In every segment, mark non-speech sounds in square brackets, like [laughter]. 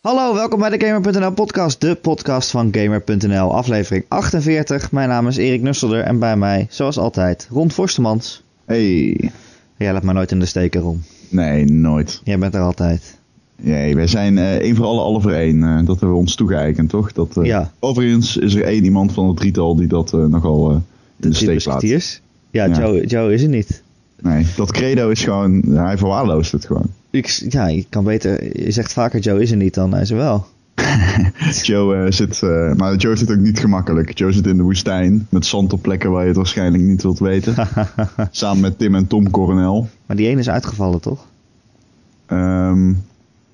Hallo, welkom bij de Gamer.nl podcast, de podcast van Gamer.nl, aflevering 48. Mijn naam is Erik Nusselder en bij mij, zoals altijd, Ron Forstemans. Hey. Jij laat mij nooit in de steken, Ron. Nee, nooit. Jij bent er altijd. Nee, wij zijn eh één voor alle, alle voor één. Eh, dat hebben we ons toegeëigend, toch? Dat, eh, Ja. Overigens is er één iemand van het drietal die dat nogal in de steek laat. Ja, Ja. Joe, Joe is er niet. Nee, dat credo is gewoon... Hij verwaarloost het gewoon. Ik, ja, je kan beter, je zegt vaker Joe is er niet dan hij is er wel. [laughs] Joe eh, zit... eh, maar Joe zit ook niet gemakkelijk. Joe zit in de woestijn. Met zand op plekken waar je het waarschijnlijk niet wilt weten. [laughs] Samen met Tim en Tom Coronel. Maar die ene is uitgevallen, toch? Ehm,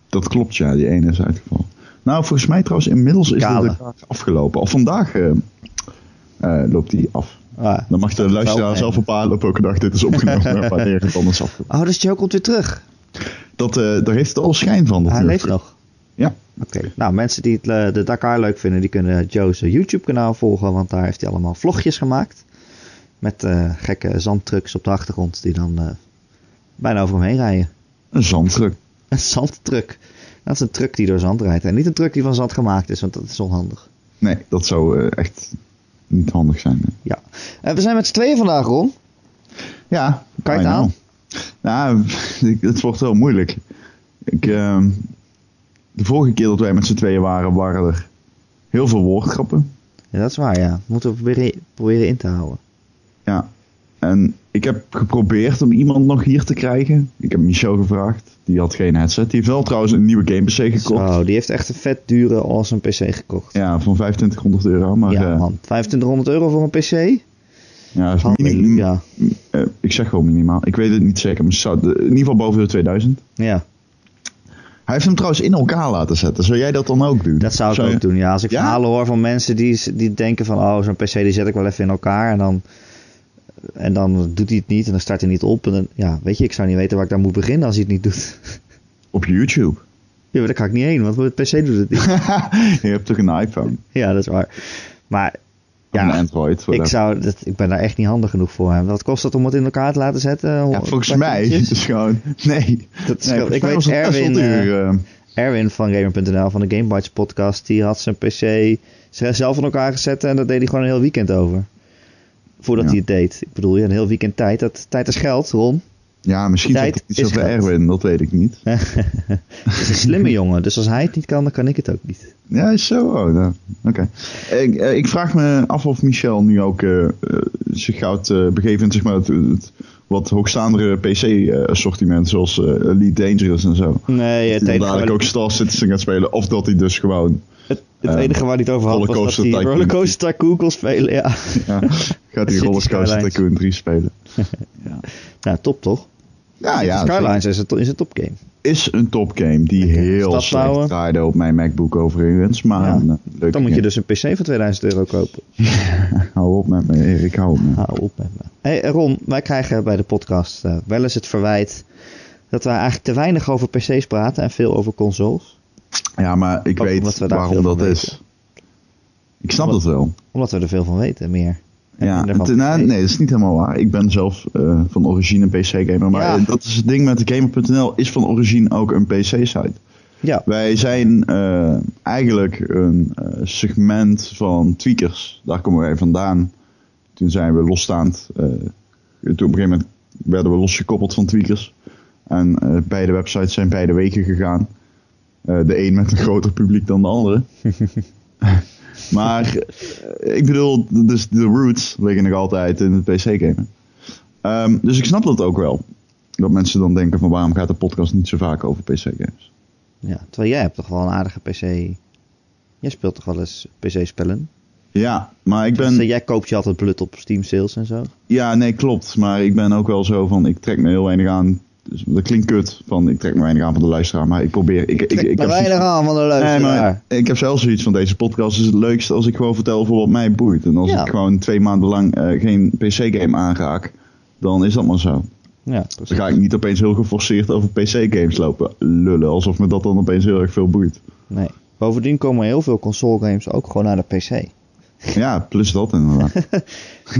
dat klopt, ja. Die ene is uitgevallen. Nou, volgens mij trouwens, inmiddels is Kale. de afgelopen. Of vandaag eh, loopt die af. Ah. Dan mag de luisteraar zelf bepalen op welke dag dit is opgenomen. [laughs] wanneer het anders afgelopen. Oh, dus Joe komt weer terug. Dat, eh, daar heeft het al schijn van. hij natuurlijk. leeft nog. Ja. Oké, nou mensen die het, eh, de Dakar leuk vinden, die kunnen Joe's YouTube kanaal volgen, want daar heeft hij allemaal vlogjes gemaakt. Met eh, gekke zandtrucks op de achtergrond die dan eh, bijna over hem heen rijden. Een zandtruck. [laughs] Een zandtruck. Dat is een truck die door zand rijdt. En niet een truck die van zand gemaakt is, want dat is onhandig. Nee, dat zou eh, echt niet handig zijn. Ja. Eh, we zijn met z'n tweeën vandaag, Ron. Ja, Kan je het aan? Nou, [laughs] het wordt wel moeilijk. Ik, ehm, de vorige keer dat wij met z'n tweeën waren, waren er heel veel woordgrappen. Ja, dat is waar, ja. Moeten we proberen, proberen in te houden. Ja. En ik heb geprobeerd om iemand nog hier te krijgen. Ik heb Michel gevraagd. Die had geen headset. Die heeft wel trouwens een nieuwe game PC gekocht. Zo, die heeft echt een vet dure awesome PC gekocht. Ja, van 2500 euro. Maar ja, eh, man. 2500 euro voor een PC? ja, is minim- Halleluja. eh, ik zeg gewoon minimaal. Ik weet het niet zeker. Maar zou, in ieder geval boven de 2000. Ja, Hij heeft hem trouwens in elkaar laten zetten. Zou jij dat dan ook doen? dat zou ik ook doen. Ja, als ik Ja? verhalen hoor van mensen die, die denken van... Oh, zo'n PC die zet ik wel even in elkaar. En dan, en dan doet hij het niet en dan start hij niet op. En dan, ja, weet je, ik zou niet weten waar ik daar moet beginnen als hij het niet doet. [laughs] Op YouTube. ja, maar daar kan ik niet heen, want mijn PC doet het niet. [laughs] je hebt toch een iPhone? ja, dat is waar. Maar Ja, Android. ik, zou, dat, ik ben daar echt niet handig genoeg voor. Wat kost het om het in elkaar te laten zetten? Ja, volgens mij is het gewoon... Nee. Dat is nee ik weet Erwin, duur, eh. Erwin van Gamer.nl van de Gamebytes podcast, die had zijn PC zelf in elkaar gezet en dat deed hij gewoon een heel weekend over. Voordat Ja. hij het deed. Ik bedoel, ja, een heel weekend tijd. Dat, tijd is geld, Ron. ja, misschien Tijd het iets is over. Erwin. Dat weet ik niet. [laughs] Het is een slimme jongen, dus als hij het niet kan, dan kan ik het ook niet. Ja, is zo. Oh, nou, Oké. Ik, eh, ik vraag me af of Michel nu ook eh, eh, zich gaat begeven in zeg maar, het, het wat hoogstaandere PC-assortiment, zoals eh, Elite Dangerous en zo. Nee, het enige, dadelijk ook Star Citizen gaat spelen, of dat hij dus gewoon het, het enige waar hij het over had was dat hij. Rollercoaster Tycoon kon spelen. Ja. ja, gaat hij [laughs] Rollercoaster. Tycoon 3 spelen. [laughs] Nou, top toch? Ja, ja. Skylines is een, is een topgame. Is een topgame die heel slecht draaide op mijn MacBook overigens. Maar Ja. een, eh, Dan moet je dus een PC van 2000 euro kopen. [laughs] Hou op met me, Erik, hou op met me. Hou op met me. Hey Ron, wij krijgen bij de podcast eh, wel eens het verwijt dat wij eigenlijk te weinig over PC's praten en veel over consoles. Ja, maar ik Ook weet we waarom dat is. Ik snap Omdat- dat wel. Omdat we er veel van weten, meer. Ja, nou, nee, dat is niet helemaal waar. Ik ben zelf eh, van origine een PC-gamer. Maar Ja. dat is het ding met de Gamer.nl, is van origine ook een PC-site. Ja, Wij zijn eh, eigenlijk een eh, segment van tweakers. Daar komen wij vandaan. Toen zijn we losstaand. toen op een gegeven moment werden we losgekoppeld van tweakers. En beide websites zijn beide wegen gegaan. De een met een groter publiek dan de andere. [laughs] maar eh, ik bedoel, dus de roots liggen nog altijd in het PC-gamen. Ehm, dus ik snap dat ook wel. Dat mensen dan denken van waarom gaat de podcast niet zo vaak over PC-games? ja, terwijl jij hebt toch wel een aardige PC. Jij speelt toch wel eens PC-spellen? Ja, maar ik Dus, ben... eh, jij koopt je altijd blut op Steam sales en zo. Ja, nee, klopt. Maar ik ben ook wel zo van, ik trek me heel weinig aan. Dus dat klinkt kut, van ik trek me weinig aan van de luisteraar. Maar ik probeer... Ik, ik, ik, heb er weinig zoiets- aan van de Nee, luisteraar. maar ik heb zelfs zoiets van deze podcast is het leukste als ik gewoon vertel voor wat mij boeit. En als Ja. ik gewoon twee maanden lang eh, geen PC-game aanraak, dan is dat maar zo. Ja, Dan ga ik niet opeens heel geforceerd over PC-games lopen lullen. Alsof me dat dan opeens heel erg veel boeit. Nee. Bovendien komen heel veel console games ook gewoon naar de PC. [laughs] Ja, plus dat inderdaad. [laughs]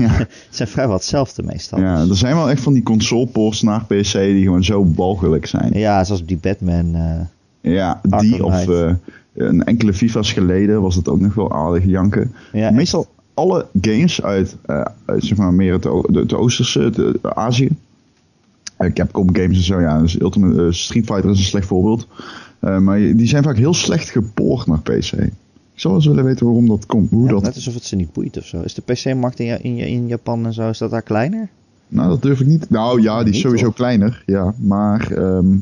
ja. Het zijn vrijwel hetzelfde meestal. ja, er zijn wel echt van die console-ports naar PC die gewoon zo balgelijk zijn. ja, zoals die Batman. eh, Ja, Arkham die of eh, een enkele FIFA's geleden was het ook nog wel aardig janken. Ja, Meestal alle games uit, uit zeg maar meer het, het Oosterse, het, eh, Azië. Uh, Capcom games en zo, ja. Dus Ultimate, Street Fighter is een slecht voorbeeld. Maar die zijn vaak heel slecht gepoord naar PC. Ik zou wel eens willen weten waarom dat komt. Hoe Ja, dat... Net alsof het ze niet boeit of zo. Is de PC-markt in, in, in Japan en zo, is dat daar kleiner? Nou, dat durf ik niet. Nou ja, die is sowieso kleiner. Ja, maar ehm,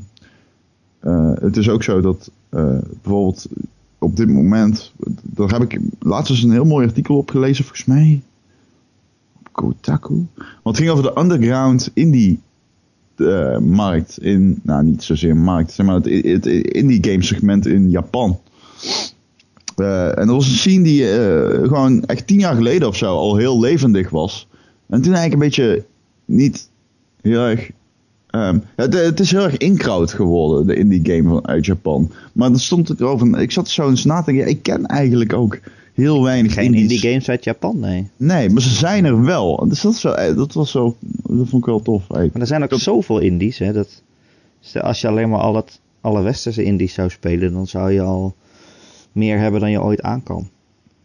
eh, het is ook zo dat eh, bijvoorbeeld op dit moment, daar heb ik laatst eens een heel mooi artikel op gelezen, volgens mij. Op Kotaku. Want het ging over de underground indie eh, markt in, nou niet zozeer markt, zeg maar het, het indie game segment in Japan. Eh, en dat was een scene die eh, gewoon echt tien jaar geleden of zo al heel levendig was. En toen eigenlijk een beetje niet heel erg. ehm, het, het is heel erg inkraut geworden, de indie game van, uit Japan. Maar dan stond het erover. Ik zat zo eens na te denken. Ik ken eigenlijk ook heel weinig Geen indies. indie games uit Japan, nee. Nee, maar ze zijn er wel. Dus dat, eh, dat was zo. Dat vond ik wel tof. eigenlijk. Maar er zijn ook Dat- zoveel indies, hè. Dat, als je alleen maar al het, alle westerse indies zou spelen, dan zou je al meer hebben dan je ooit aan kan.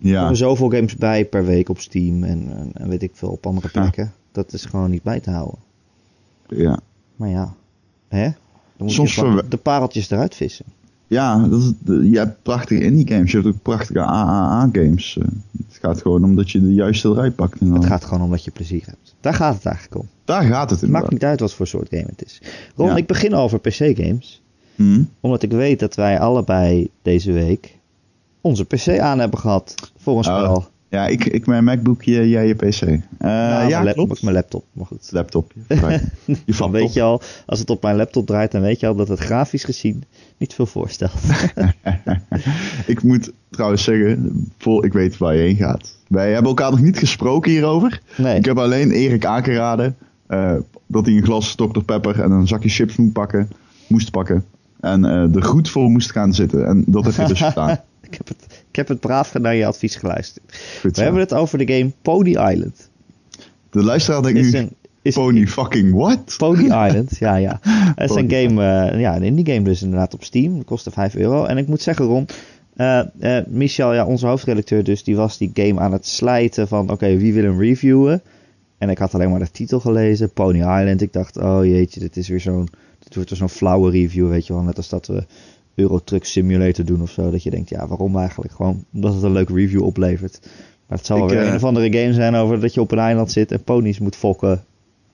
Er Ja, komen zoveel games bij per week op Steam en, en, en weet ik veel op andere Ja. plekken. Dat is gewoon niet bij te houden. ja. Maar ja, hè? Dan moet Soms je de pareltjes eruit vissen. ja dat is, je hebt prachtige indie games. Je hebt ook prachtige AAA games. Eh, het gaat gewoon om dat je de juiste eruit pakt. En dan, Het gaat gewoon om dat je plezier hebt. Daar gaat het eigenlijk om. Daar gaat het Het inderdaad. maakt niet uit wat voor soort game het is. Ron, Ja. ik begin over PC-games. Hm? Omdat ik weet dat wij allebei deze week onze PC aan hebben gehad voor een Oh, spel. Ja, ik, ik mijn MacBook, jij je PC. Eh, Nou, ja, mijn, klopt. mijn laptop, maar goed. Laptop. [laughs] Je Dan valt weet je al, als het op mijn laptop draait, dan weet je al dat het grafisch gezien niet veel voorstelt. [laughs] ik moet trouwens zeggen, vol, ik weet waar je heen gaat. Wij hebben elkaar nog niet gesproken hierover. Nee. Ik heb alleen Erik aangeraden eh, dat hij een glas Dr. Pepper en een zakje chips moet pakken, moest pakken. En eh, er goed voor moest gaan zitten. En dat heb je dus [laughs] gedaan. ik, heb het, ik heb het braaf naar je advies geluisterd. Goed We hebben het over de game Pony Island. De luisteraar denkt Is nu, een, is pony fucking what? Pony Island, ja, ja. [laughs] Het is een game, eh, ja, een indie game dus inderdaad op Steam. Dat kostte 5 euro. En ik moet zeggen, Ron, eh, Michel, ja, onze hoofdredacteur dus, die was die game aan het slijten van, oké, wie wil hem reviewen? En ik had alleen maar de titel gelezen, Pony Island. Ik dacht, oh jeetje, dit is weer zo'n, dit wordt weer zo'n flauwe review, weet je wel. Net als dat we Euro Truck Simulator doen of zo. Dat je denkt, ja, waarom eigenlijk? Gewoon omdat het een leuke review oplevert. Maar het zal wel Ik, weer eh, een of andere game zijn over dat je op een eiland zit en ponies moet fokken.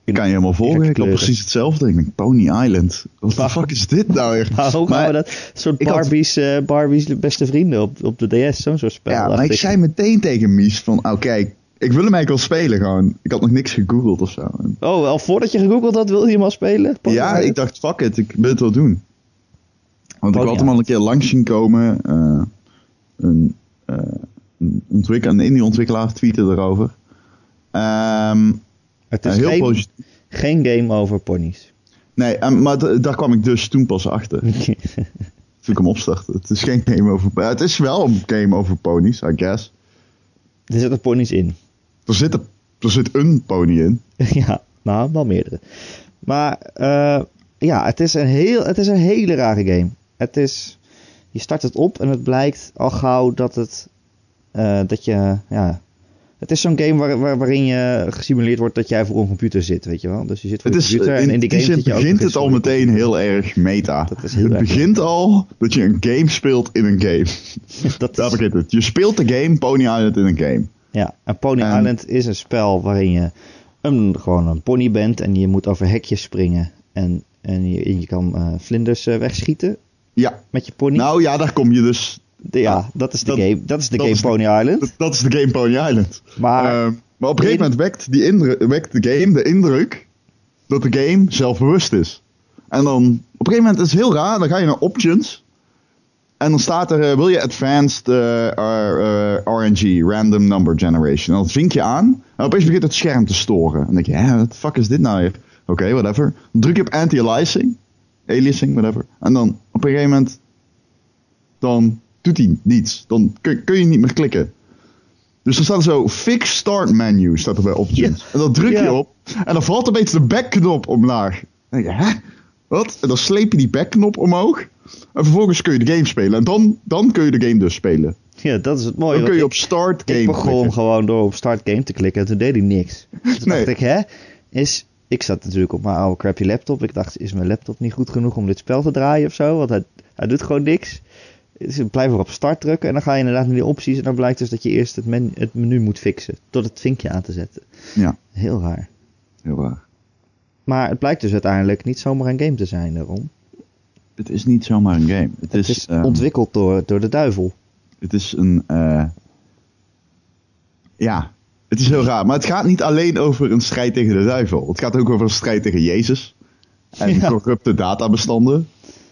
Ik kan je helemaal volgen. Ik had precies hetzelfde. Ik denk, Pony Island. Wat de fuck is dit nou? [laughs] Maar hoe Maar- we dat? Een soort ik had- Barbie's, eh, Barbie's beste vrienden op, op de DS, zo'n soort spel. Ja, maar ik zei meteen tegen Mies van, oké, ik wil hem eigenlijk wel spelen gewoon. Ik had nog niks gegoogeld of zo. Oh, al voordat je gegoogeld had, wilde je hem al spelen? Ja, ik dacht, fuck it, ik wil het wel doen. Want ik had hem al een keer langs zien komen. eh, een, een indie-ontwikkelaar tweette erover. Ehm, Het is heel geen, positief. geen game over ponies. Nee, eh, maar daar kwam ik dus toen pas achter. [laughs] Toen ik hem opstartte. Het is geen game over... Het is wel een game over ponies, I guess. er zitten ponies in. Er zit, een- er zit een pony in. [laughs] ja, nou, wel meerdere. Maar eh, ja, het is, een heel, het is een hele rare game. Het is, je start het op en het blijkt al gauw dat het, eh, dat je, ja... Het is zo'n game waar, waar- waarin je gesimuleerd wordt dat jij voor een computer zit, weet je wel. Dus je zit voor Het een is, computer in, en in die game zit je begint het al een meteen heel erg meta. Dat is heel het erg begint al dat je een game speelt in een game. [laughs] Dat Daar is- begint het. Je speelt de game Pony Island in een game. Ja, en Pony En- Island is een spel waarin je een, gewoon een pony bent en je moet over hekjes springen. En, en, je, en je kan eh, vlinders eh, wegschieten Ja, met je pony. nou ja, daar kom je dus. De- ja, dat is de dat- game, dat is de dat game is de- Pony Island. Dat, dat is de game Pony Island. Maar Ehm, maar op een gegeven moment wekt, die indruk, wekt de game de indruk dat de game zelfbewust is. En dan, op een gegeven moment is het heel raar, dan ga je naar options. En dan staat er, eh, wil je advanced eh, eh, eh, RNG, random number generation. En dat vink je aan. En opeens begint het scherm te storen. En dan denk je, hè, wat de fuck is dit nou weer? Oké, whatever. Dan druk je op anti-aliasing. Aliasing, whatever. En dan op een gegeven moment, dan doet hij niets. Dan kun, kun je niet meer klikken. Dus er staat zo fix start menu staat er bij options. En dan druk je Ja. op en dan valt opeens de backknop omlaag. Dan denk je, hè? Wat? En dan sleep je die backknop omhoog. En vervolgens kun je de game spelen. En dan, dan kun je de game dus spelen. Ja, dat is het mooie. Dan kun je ik- op start game Ik begon klikken. gewoon door op start game te klikken en toen deed hij niks. Toen [laughs] Nee. dacht ik, hè, is... Ik zat natuurlijk op mijn oude crappy laptop. Ik dacht, is mijn laptop niet goed genoeg om dit spel te draaien of zo? Want hij, hij doet gewoon niks. Dus ik blijf weer op start drukken en dan ga je inderdaad naar die opties. En dan blijkt dus dat je eerst het, men, het menu moet fixen. Door het vinkje aan te zetten. Ja, Heel raar. heel raar. Maar het blijkt dus uiteindelijk niet zomaar een game te zijn daarom. Het is niet zomaar een game. Het, Het is, is eh, ontwikkeld door, door de duivel. Het is een. eh, ja, het is heel raar. Maar het gaat niet alleen over een strijd tegen de duivel. Het gaat ook over een strijd tegen Jezus. En Ja. corrupte databestanden.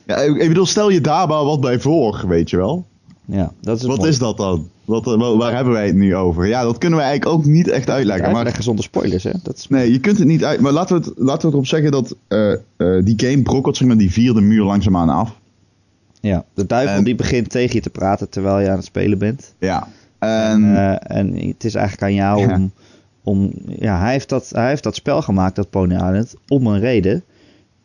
Ja, ik ik bedoel, stel je daar maar wat bij voor, weet je wel. Ja, dat is Wat is dat dan? Wat, eh, wa- waar hebben wij het nu over? Ja, dat kunnen we eigenlijk ook niet echt uitleggen. Maar Uitleggen zonder spoilers, hè? Dat is... nee, je kunt het niet uit. Maar laten we, het, laten we erop zeggen dat eh, eh, die game brokkelt zeg maar die vierde muur langzaamaan af. Ja, de duivel En- die begint tegen je te praten terwijl je aan het spelen bent. Ja. En, En, en het is eigenlijk aan jou Ja. om... om ja, hij, heeft dat, hij heeft dat spel gemaakt, dat Pony Island, om een reden.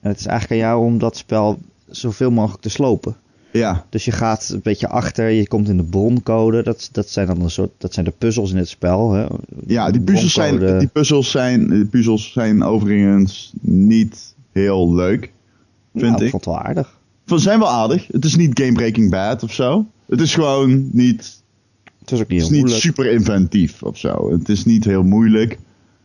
En het is eigenlijk aan jou om dat spel zoveel mogelijk te slopen. Ja, Dus je gaat een beetje achter, je komt in de broncode. Dat, dat zijn dan een soort, dat zijn de puzzels in het spel. Hè? Ja, die puzzels, zijn, die, puzzels zijn, die puzzels zijn overigens niet heel leuk, vind Nou, ik. vond het wel aardig. Ze zijn wel aardig. Het is niet Game Breaking Bad of zo. Het is gewoon niet, Het was ook niet het heel is niet moeilijk. super inventief of zo. Het is niet heel moeilijk.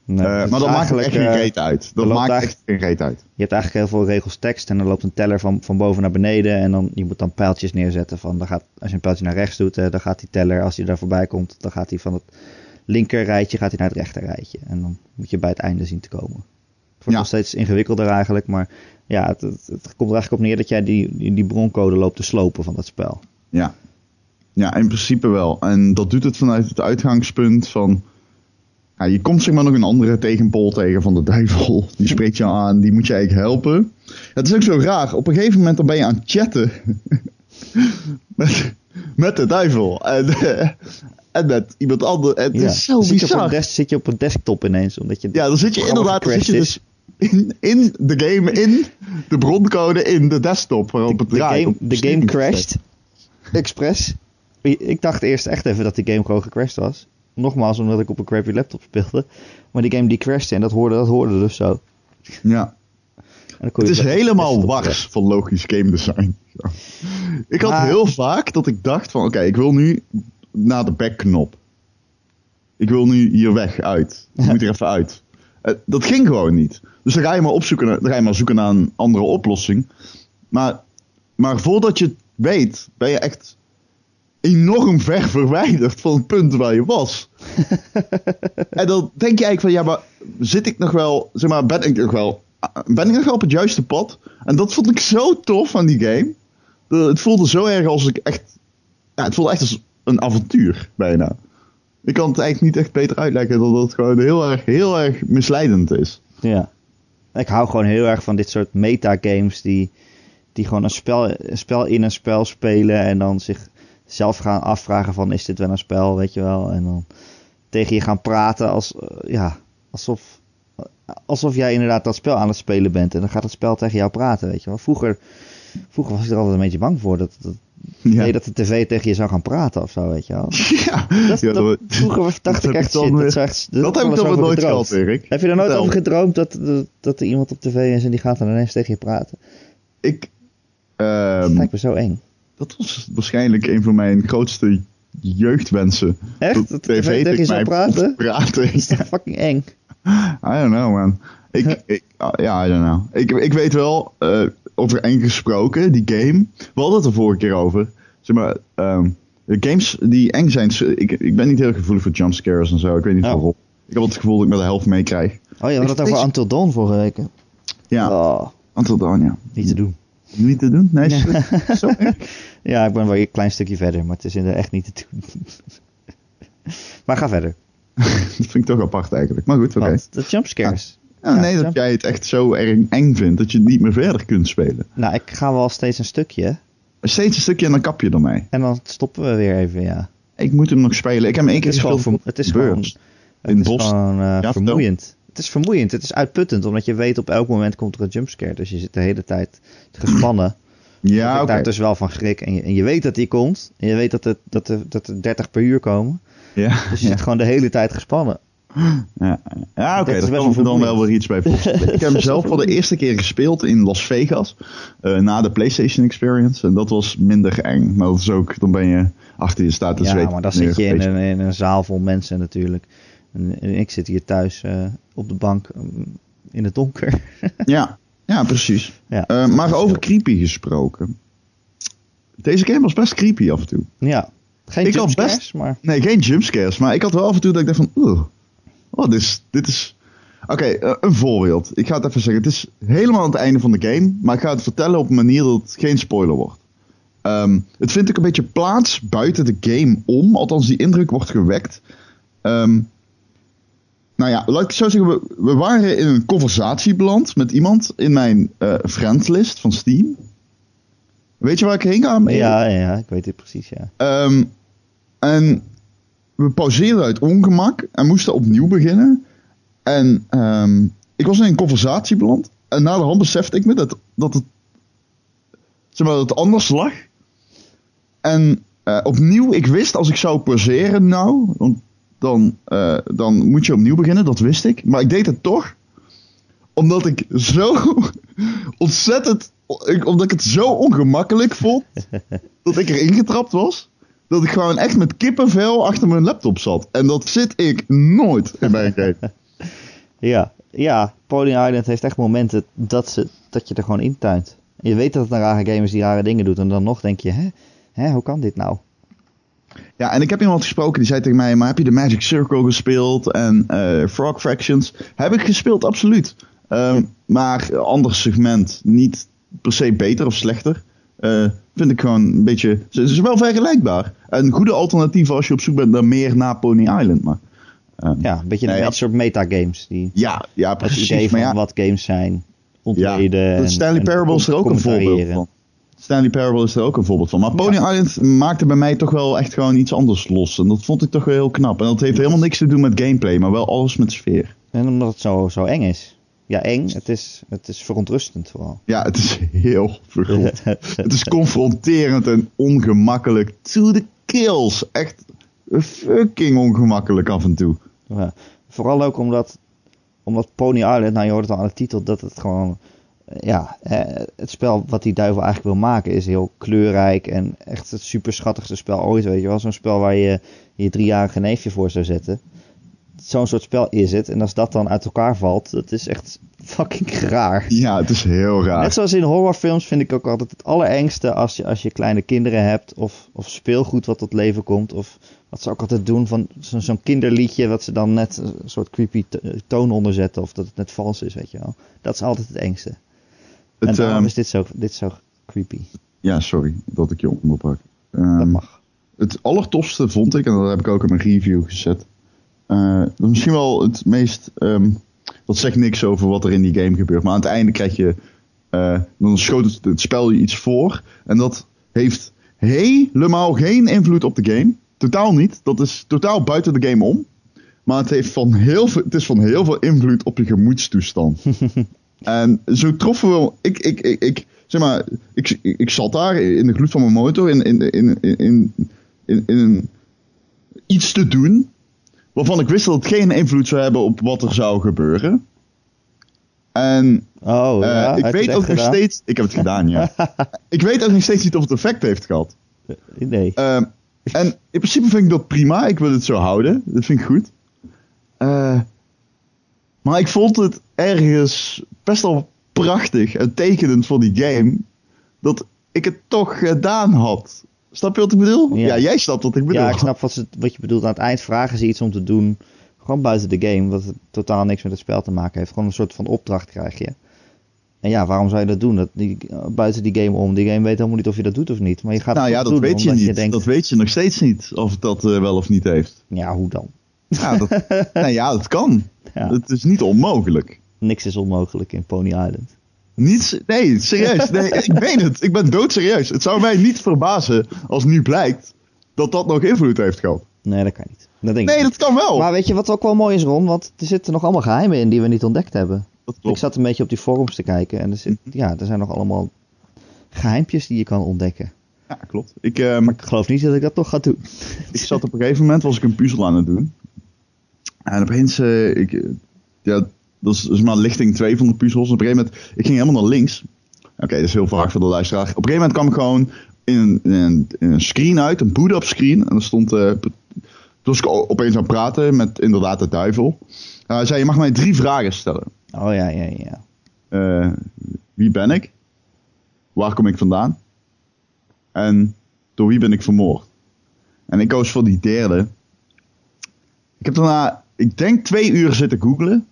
Nee, Eh, maar dat maakt eigenlijk, echt geen eh, reet uit. Dat maakt echt geen reet uit. Je hebt eigenlijk heel veel regels tekst en dan loopt een teller van, van boven naar beneden. En dan, je moet dan pijltjes neerzetten van, dan gaat, als je een pijltje naar rechts doet, eh, dan gaat die teller, als hij daar voorbij komt, dan gaat hij van het linker rijtje gaat hij naar het rechter rijtje. En dan moet je bij het einde zien te komen. Het wordt Ja. nog steeds ingewikkelder eigenlijk, maar ja, het, het, het komt er eigenlijk op neer dat jij die, die, die broncode loopt te slopen van dat spel. Ja. ja, in principe wel. En dat doet het vanuit het uitgangspunt van... Ja, je komt zeg maar nog een andere tegenpol tegen van de duivel. Die spreekt je aan, die moet je eigenlijk helpen. Het is ook zo raar. Op een gegeven moment dan ben je aan het chatten. [laughs] met, met de duivel. En, [laughs] en met iemand anders. Het Ja. is zo Dan zit, je op een des- zit je op een desktop ineens, omdat je Ja, dan zit je inderdaad zit je dus in, in de game, in de broncode, in de desktop waarop het de, draait. game, op de Steam game het. crashed. Express. Ik dacht eerst echt even dat die game gewoon gecrashed was. Nogmaals, omdat ik op een crappy laptop speelde. Maar die game die crashte en dat hoorde, dat hoorde dus zo. Ja. Het is helemaal wars van logisch game design. Ja. Ik had Maar- heel vaak dat ik dacht van oké, ik wil nu naar de backknop. Ik wil nu hier weg, uit. Ik moet er even uit. Eh, dat ging gewoon niet. Dus dan ga je maar opzoeken, dan ga je maar zoeken naar een andere oplossing. Maar, maar voordat je het weet, ben je echt enorm ver verwijderd van het punt waar je was. [laughs] en dan denk je eigenlijk van, ja, maar zit ik nog wel, zeg maar, ben ik nog wel, ben ik nog wel op het juiste pad? En dat vond ik zo tof aan die game. Dat- Het voelde zo erg als ik echt, ja, het voelde echt als een avontuur, bijna. Ik kan het eigenlijk niet echt beter uitleggen dat het gewoon heel erg, heel erg misleidend is. Ja. Ik hou gewoon heel erg van dit soort metagames die, die gewoon een spel, een spel in een spel spelen en dan zich zelf gaan afvragen van is dit wel een spel, weet je wel. En dan tegen je gaan praten als, eh, ja, alsof, alsof jij inderdaad dat spel aan het spelen bent. En dan gaat het spel tegen jou praten, weet je wel. Vroeger, vroeger was ik er altijd een beetje bang voor dat, dat, Ja, nee, dat de tv tegen je zou gaan praten of zo, weet je wel. [laughs] ja. Dat, Ja, dat- dat- vroeger dacht dat ik heb echt shit. weer- Dat, echt, dat heb ik wel nooit gehad, Erik. Heb je er nooit Vertel. over gedroomd dat, dat, dat er iemand op tv is en die gaat dan ineens tegen je praten? Ik, Dat ehm, lijkt me zo eng. Dat was waarschijnlijk een van mijn grootste jeugdwensen. Echt? Dat de tv je tegen mij praten? praten. Dat is toch fucking eng? I don't know, man. Ik, ik, ah, ja, I don't know. Ik, ik weet wel, eh, over eng gesproken, die game. We hadden het er vorige keer over. Zeg maar, ehm, de games die eng zijn. Ik, ik ben niet heel gevoelig voor jumpscares en zo. Ik weet niet Oh. waarom. Ik heb het gevoel dat ik met de helft meekrijg. Oh ja, we hadden het Ik- over ik- Until Dawn vorige week. Ja, Oh, Until Dawn, ja. niet te doen. Niet te doen? Nee, is het zo? [laughs] Ja, ik ben wel een klein stukje verder, maar het is inderdaad echt niet te doen. [laughs] maar ga verder. [laughs] Dat vind ik toch apart eigenlijk. Maar goed, oké. De jumpscares. Ja, Ja, nee, dat jij het echt zo erg eng vindt dat je het niet meer verder kunt spelen. Nou, ik ga wel steeds een stukje. Steeds een stukje en dan kap je ermee. En dan stoppen we weer even, ja. Ik moet hem nog spelen. Ik heb hem één Het keer is gewoon, gespeeld. vermo- het is gewoon, het het is gewoon eh, vertel. vermoeiend. Het is vermoeiend. Het is uitputtend, omdat je weet op elk moment komt er een jumpscare. Dus je zit de hele tijd gespannen [clears throat] Ja, oké. daar dus wel van schrik. En je, en je weet dat die komt. En je weet dat, het, dat, er, dat er 30 per uur komen. Ja, Dus je ja. zit gewoon de hele tijd gespannen. Ja, ja oké, Dat is daar best kan dan wel weer iets bij [laughs] ik heb hem zelf voor de eerste keer gespeeld in Las Vegas, eh, na de PlayStation Experience. En dat was minder eng. Maar dat is ook, dan ben je achter je staat te Ja, zweten. maar dan zit je in een, in een zaal vol mensen natuurlijk. En, en ik zit hier thuis eh, op de bank mm, in het donker. [laughs] Ja, ja precies. Ja, Eh, maar over creepy gesproken. Deze game was best creepy af en toe. ja. Geen Ik had best- maar... Nee, geen jumpscares. Maar ik had wel af en toe dat ik dacht van... Oeh, oh, dit is... Dit is... Oké, eh, een voorbeeld. Ik ga het even zeggen. Het is helemaal aan het einde van de game. Maar ik ga het vertellen op een manier dat het geen spoiler wordt. Ehm, het vindt ook een beetje plaats buiten de game om. Althans, die indruk wordt gewekt. Ehm, nou ja, laat ik zo zeggen. We, we waren in een conversatie beland met iemand in mijn eh friendlist van Steam. Weet je waar ik heen ga? Ja, ja, ja, ik weet het precies, ja. Ehm, en we pauzeerden uit ongemak en moesten opnieuw beginnen. En ehm, ik was in een conversatie beland. En na de hand besefte ik me dat, dat, het, zeg maar, dat het anders lag. En eh, opnieuw, ik wist als ik zou pauzeren nou, want dan, eh, dan moet je opnieuw beginnen, dat wist ik. Maar ik deed het toch, omdat ik zo [laughs] ontzettend, ik- omdat ik het zo ongemakkelijk vond, [laughs] dat ik erin getrapt was. Dat ik gewoon echt met kippenvel achter mijn laptop zat. En dat zit ik nooit in mijn [laughs] game. Ja, ja, Pony Island heeft echt momenten dat, ze, dat je er gewoon intuint. Je weet dat het een rare game is die rare dingen doet. En dan nog denk je, hè, hè hoe kan dit nou? Ja, en ik heb iemand gesproken die zei tegen mij: Maar heb je de Magic Circle gespeeld en eh, Frog Fractions? Heb ik gespeeld, absoluut. Ehm, maar ander segment, niet per se beter of slechter. Eh, vind ik gewoon een beetje. Het is wel vergelijkbaar. Een goede alternatief als je op zoek bent naar meer na Pony Island. Maar, ehm, Ja, een beetje Nee, een ja. soort metagames. Die ja, ja, het precies. van ja, wat games zijn ja, ontleden. en- Stanley en Parable is er ook een voorbeeld van. Stanley Parable is er ook een voorbeeld van. Maar Pony Island maakte bij mij toch wel echt gewoon iets anders los. En dat vond ik toch wel heel knap. En dat heeft helemaal niks te doen met gameplay, maar wel alles met sfeer. En omdat het zo, zo eng is. Ja, eng. Het is, het is verontrustend vooral. Ja, het is heel vergroot. [laughs] het is confronterend en ongemakkelijk. To the kills. Echt fucking ongemakkelijk af en toe. Ja. Vooral ook omdat, omdat Pony Island, nou je hoort het al aan de titel, dat het gewoon, ja, eh, het spel wat die duivel eigenlijk wil maken is heel kleurrijk en echt het super schattigste spel ooit, weet je wel. Zo'n spel waar je je driejarige neefje voor zou zetten. Zo'n soort spel is het. En als dat dan uit elkaar valt, dat is echt fucking raar. Ja, het is heel raar. Net zoals in horrorfilms vind ik ook altijd het allerengste als je, als je kleine kinderen hebt of, of speelgoed wat tot leven komt. Of wat ze ook altijd doen van zo- zo'n kinderliedje wat ze dan net een soort creepy to- toon onderzetten of dat het net vals is, weet je wel. Dat is altijd het engste. En Het, daarom ehm, is dit zo, dit zo creepy. Ja, sorry dat ik je onderbrak. Ehm, Dat mag. Het allertofste vond ik, en dat heb ik ook in mijn review gezet. dat is misschien wel het meest. ehm, dat zegt niks over wat er in die game gebeurt. Maar aan het einde krijg je. eh, dan schoot het, het spel je iets voor. En dat heeft helemaal geen invloed op de game. Totaal niet. Dat is totaal buiten de game om. Maar het, heeft van heel veel, het is van heel veel invloed op je gemoedstoestand. [laughs] en zo troffen we. Ik, ik, ik, ik, zeg maar, ik, ik, ik zat daar in de gloed van mijn motor. In, in, in, in, in, in, iets te doen. Waarvan ik wist dat het geen invloed zou hebben op wat er zou gebeuren. En Oh, eh, ja, ik heb je weet ook nog steeds. Ik heb het gedaan, ja. [laughs] ik weet ook nog steeds niet of het effect heeft gehad. Nee. Ehm, en in principe vind ik dat prima. Ik wil het zo houden. Dat vind ik goed. Eh, maar ik vond het ergens best wel prachtig en tekenend voor die game. Dat ik het toch gedaan had. Snap je wat ik bedoel? Ja. Ja, jij snapt wat ik bedoel. ja, ik snap wat, ze, wat je bedoelt. Aan het eind vragen ze iets om te doen. Gewoon buiten de game. Wat totaal niks met het spel te maken heeft. Gewoon een soort van opdracht krijg je. En ja, waarom zou je dat doen? Dat, die, buiten die game om. Die game weet helemaal niet of je dat doet of niet. Maar je gaat Nou ja, dat doen, weet je niet. denkt, Dat weet je nog steeds niet. Of het dat eh, wel of niet heeft. Ja, hoe dan? Ja, dat, [laughs] nou ja, dat kan. Ja. Het is niet onmogelijk. Niks is onmogelijk in Pony Island. Niet, nee, serieus. Nee, [laughs] ik meen het. Ik ben doodserieus. Het zou mij niet verbazen als nu blijkt dat dat nog invloed heeft gehad. Nee, dat kan niet. Dat denk Nee, ik dat kan wel. Maar weet je wat ook wel mooi is, Ron? Want er zitten nog allemaal geheimen in die we niet ontdekt hebben. Ik zat een beetje op die forums te kijken. En er, zit, Mhm. ja, er zijn nog allemaal geheimpjes die je kan ontdekken. Ja, klopt. Ik, ehm, Maar ik geloof niet dat ik dat toch ga doen. ik zat op een gegeven moment, was ik een puzzel aan het doen. En opeens, eh, ik, ja, dat is, dat is maar lichting 2 van de puzzels. Op een gegeven moment, ik ging helemaal naar links. Oké, dat is heel vaak voor de luisteraar. Op een gegeven moment kwam ik gewoon in een, in een, in een screen uit, een boot-up screen. En er stond, eh, toen was ik opeens aan het praten met inderdaad de duivel. Hij zei, je mag mij drie vragen stellen. Oh ja, ja, ja. Eh, wie ben ik? Waar kom ik vandaan? En door wie ben ik vermoord? En ik koos voor die derde. Ik heb daarna, ik denk twee uur zitten googlen.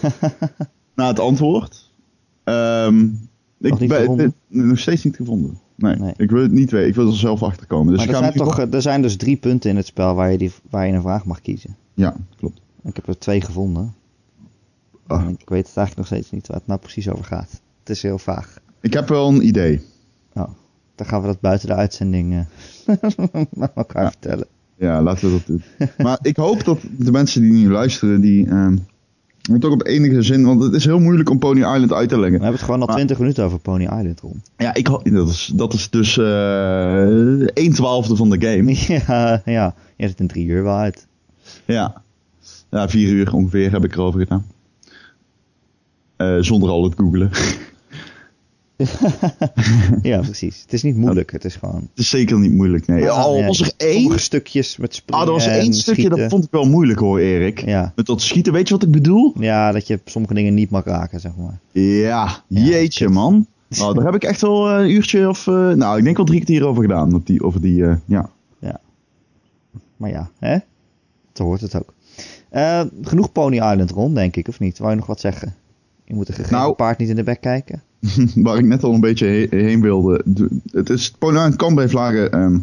[laughs] naar het antwoord. Ehm, Nog ik ben eh, nog steeds niet gevonden. Nee, Nee. ik wil het niet weten. Ik wil er zelf achter komen. Dus maar er zijn, toch, er zijn dus drie punten in het spel waar je, die, waar je een vraag mag kiezen. Ja, klopt. Ik heb er twee gevonden. Ah. En ik weet het eigenlijk nog steeds niet waar het nou precies over gaat. Het is heel vaag. Ik heb wel een idee. Oh, dan gaan we dat buiten de uitzending eh, [laughs] met elkaar Ja. vertellen. Ja, laten we dat doen. maar ik hoop dat de mensen die nu luisteren, die ehm, toch op enige zin, want het is heel moeilijk om Pony Island uit te We leggen. hebben het gewoon al Maar- 20 minuten over Pony Island rond. Ja, ik dat, is, dat is dus eh 1 twaalfde van de game. [laughs] ja, ja, je het in drie uur wel uit. Ja. ja, vier uur ongeveer heb ik erover gedaan. Eh, zonder al het googelen. [laughs] [laughs] ja, precies. Het is niet moeilijk. Het is gewoon... Het is zeker niet moeilijk, nee. Ja, al ja, was er Sommige één... stukjes met springen Ah, er was één stukje, schieten. dat vond ik wel moeilijk hoor, Erik. Ja. Met dat schieten, weet je wat ik bedoel? ja, dat je sommige dingen niet mag raken, zeg maar. Ja, Ja, jeetje kut. man. [laughs] Nou, daar heb ik echt wel eh, een uurtje of... eh, nou, ik denk wel drie kwartier over gedaan. Op die, over die, eh, ja. Maar ja, hè? Zo hoort het ook. Genoeg Pony Island rond, denk ik, of niet? Wou je nog wat zeggen? Je moet een gegeven Nou- paard niet in de bek kijken. [laughs] waar ik net al een beetje he- heen wilde. De- Het is, Pony kan bij vlagen ehm,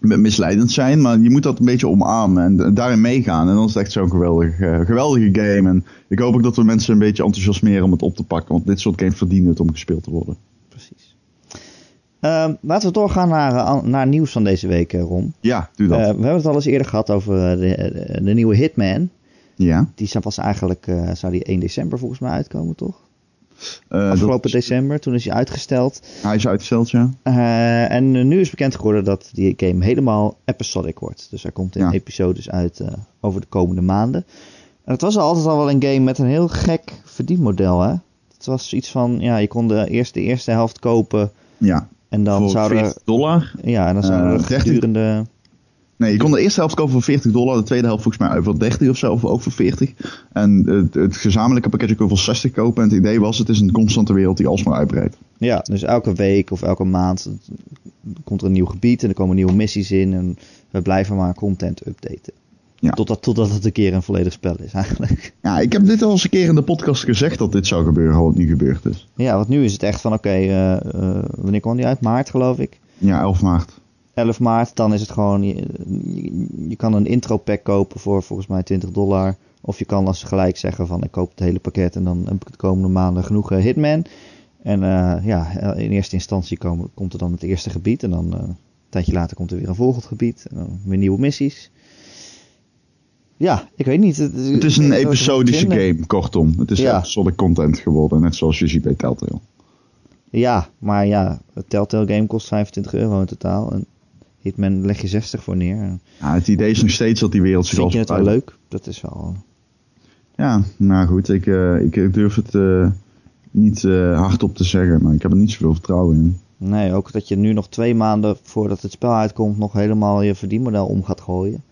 misleidend zijn, maar je moet dat een beetje omarmen en daarin meegaan. En dan is het echt zo'n geweldig, eh, geweldige game. En ik hoop ook dat we mensen een beetje enthousiasmeren om het op te pakken, want dit soort games verdienen het om gespeeld te worden. Precies. Eh, laten we doorgaan naar, eh, naar nieuws van deze week, eh, Ron. Ja, doe dat. We hebben het al eens eerder gehad over de, de, de nieuwe Hitman. ja. Die zou pas eigenlijk, zou die 1 december volgens mij uitkomen, toch? Eh, Afgelopen dat- december, toen is hij uitgesteld. Hij is uitgesteld, ja. Eh, en eh, nu is bekend geworden dat die game helemaal episodic wordt. Dus er komt in Ja. episodes uit over de komende maanden. En het was altijd al wel een game met een heel gek verdienmodel, hè? Het was iets van, ja, je kon de eerste, de eerste helft kopen Ja. en dan Voor zouden 40 dollar. ja, en dan zouden er 30 [laughs] gedurende... Nee, je kon de eerste helft kopen voor 40 dollar, de tweede helft volgens mij voor 30 of zo, of ook voor 40. En het, het gezamenlijke pakketje kon je voor 60 kopen. En het idee was, het is een constante wereld die alsmaar uitbreidt. Ja, dus elke week of elke maand komt er een nieuw gebied en er komen nieuwe missies in. En we blijven maar content updaten. Ja. Totdat, totdat het een keer een volledig spel is eigenlijk. Ja, ik heb dit al eens een keer in de podcast gezegd dat dit zou gebeuren, wat nu gebeurd is. Ja, want nu is het echt van oké, eh, eh, wanneer kwam die uit? Maart geloof ik. Ja, 11 maart. 11 maart, dan is het gewoon, je, je, kan een intro pack kopen voor volgens mij 20 dollar. Of je kan als gelijk zeggen van ik koop het hele pakket en dan heb ik de komende maanden genoeg eh, Hitman. En eh, ja, in eerste instantie komen, komt er dan het eerste gebied en dan eh, een tijdje later komt er weer een volgend gebied. En dan weer nieuwe missies. Ja, ik weet niet. Het, Het is een episodische game, kortom. Het is Ja. episodic content geworden, net zoals je ziet bij Telltale. Ja, maar ja, het Telltale game kost 25 euro in totaal. En Hitman leg je 60 voor neer. Ja, het idee is nog steeds dat die wereld zich Vind je het wel leuk? Dat is wel... Ja, nou goed, ik, eh, ik durf het eh, niet eh, hardop te zeggen, maar ik heb er niet zoveel vertrouwen in. Nee, ook dat je nu nog twee maanden voordat het spel uitkomt nog helemaal je verdienmodel om gaat gooien.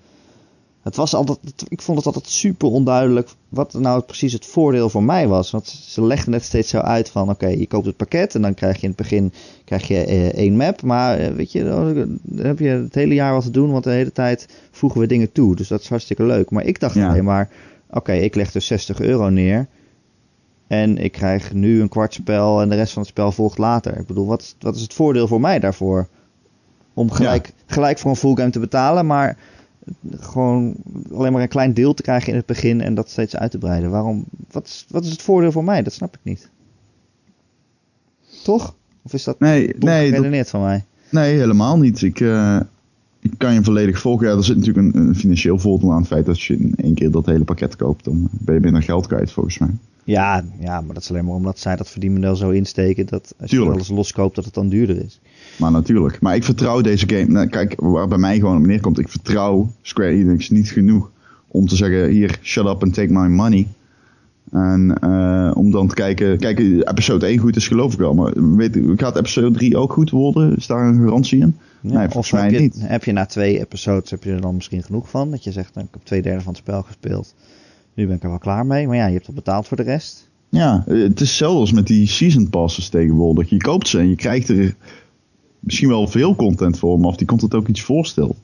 Het was altijd, ik vond het altijd super onduidelijk wat nou precies het voordeel voor mij was. Want ze legden het steeds zo uit van oké, je koopt het pakket en dan krijg je in het begin krijg je, eh, één map. Maar eh, weet je, dan heb je het hele jaar wat te doen, want de hele tijd voegen we dingen toe. Dus dat is hartstikke leuk. Maar ik dacht Ja. alleen maar, oké, ik leg dus 60 euro neer. En ik krijg nu een kwart spel en de rest van het spel volgt later. Ik bedoel, wat, is- wat is het voordeel voor mij daarvoor? Om gelijk, gelijk voor een full game te betalen, maar gewoon alleen maar een klein deel te krijgen in het begin en dat steeds uit te breiden. Waarom? Wat is, wat is het voordeel voor mij? Dat snap ik niet. Toch? Of is dat Nee, nee, dat- van mij? nee helemaal niet. Ik, eh, ik kan je volledig volgen. Ja, er zit natuurlijk een, een financieel voordeel aan het feit dat je in één keer dat hele pakket koopt. Dan ben je minder geld kwijt volgens mij. Ja, ja, maar dat is alleen maar omdat zij dat verdienmodel zo insteken dat als je Tuurlijk. alles loskoopt dat het dan duurder is. Maar natuurlijk. Maar ik vertrouw deze game. Nou, kijk, waar bij mij gewoon op neerkomt. Ik vertrouw Square Enix niet genoeg om te zeggen: hier, shut up and take my money. En eh, om dan te kijken. Kijk, episode 1 goed is, geloof ik wel. Maar weet, gaat episode 3 ook goed worden? Is daar een garantie in? Ja, Nee, of volgens mij heb je, niet. heb je na twee episodes heb je er dan misschien genoeg van? Dat je zegt, nou, ik heb twee derde van het spel gespeeld. Nu ben ik er wel klaar mee. Maar ja, je hebt al betaald voor de rest. Ja, eh, het is zelfs met die season passes tegenwoordig. Je koopt ze en je krijgt er misschien wel veel content voor, maar of die content ook iets voorstelt.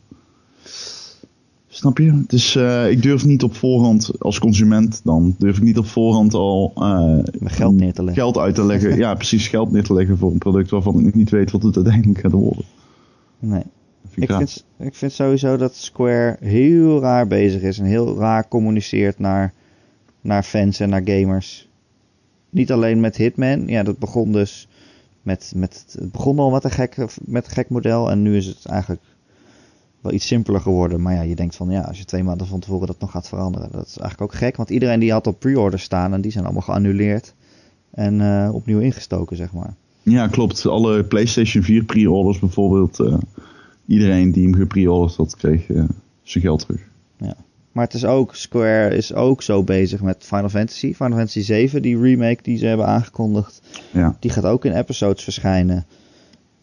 Snap je? Het is, eh, ik durf niet op voorhand, als consument dan, durf ik niet op voorhand al eh, geld neer te leggen. geld uit te leggen. [laughs] ja, precies, geld neer te leggen voor een product waarvan ik niet weet wat het uiteindelijk gaat worden. Nee. Vind Ik ik vind, ik vind sowieso dat Square heel raar bezig is en heel raar communiceert naar, naar fans en naar gamers. Niet alleen met Hitman, ja, dat begon dus met, met het begon al met een, gek, met een gek model en nu is het eigenlijk wel iets simpeler geworden. Maar ja, je denkt van ja, als je twee maanden van tevoren dat nog gaat veranderen, dat is eigenlijk ook gek. Want iedereen die had op pre-order staan en die zijn allemaal geannuleerd en eh, opnieuw ingestoken, zeg maar. Ja, klopt. Alle PlayStation 4 pre-orders bijvoorbeeld. eh, iedereen die hem gepre-orderd had, kreeg eh, zijn geld terug. Maar het is ook, Square is ook zo bezig met Final Fantasy. Final Fantasy 7, die remake die ze hebben aangekondigd, Ja. die gaat ook in episodes verschijnen.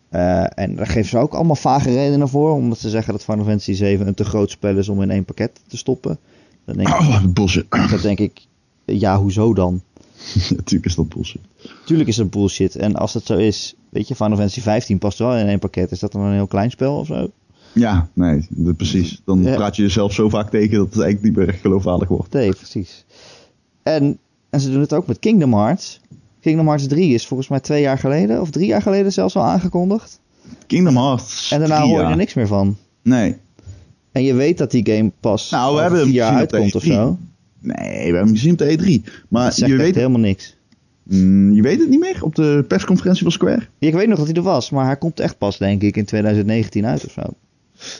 Eh, en daar geven ze ook allemaal vage redenen voor, omdat ze zeggen dat Final Fantasy 7 een te groot spel is om in één pakket te stoppen. Dan denk ik, Oh, bullshit. dan denk ik ja, hoezo dan? [laughs] Natuurlijk is dat bullshit. Tuurlijk is dat bullshit. En als dat zo is, weet je, Final Fantasy 15 past wel in één pakket. Is dat dan een heel klein spel of zo? Ja, nee, precies. Dan Ja. praat je jezelf zo vaak tegen dat het eigenlijk niet meer echt geloofwaardig wordt. Nee, precies. En, en ze doen het ook met Kingdom Hearts. Kingdom Hearts 3 is volgens mij twee jaar geleden, of drie jaar geleden zelfs al aangekondigd. Kingdom Hearts. En daarna 3, hoor je er niks meer van. Nee. En je weet dat die game pas Nou, we hebben vier jaar uitkomt of E3. zo. Nee, we hebben hem gezien op de E3. Maar Dat je weet, helemaal niks. Mm, je weet het niet meer op de persconferentie van Square? Ik weet nog dat hij er was, maar hij komt echt pas, denk ik, in 2019 uit of zo.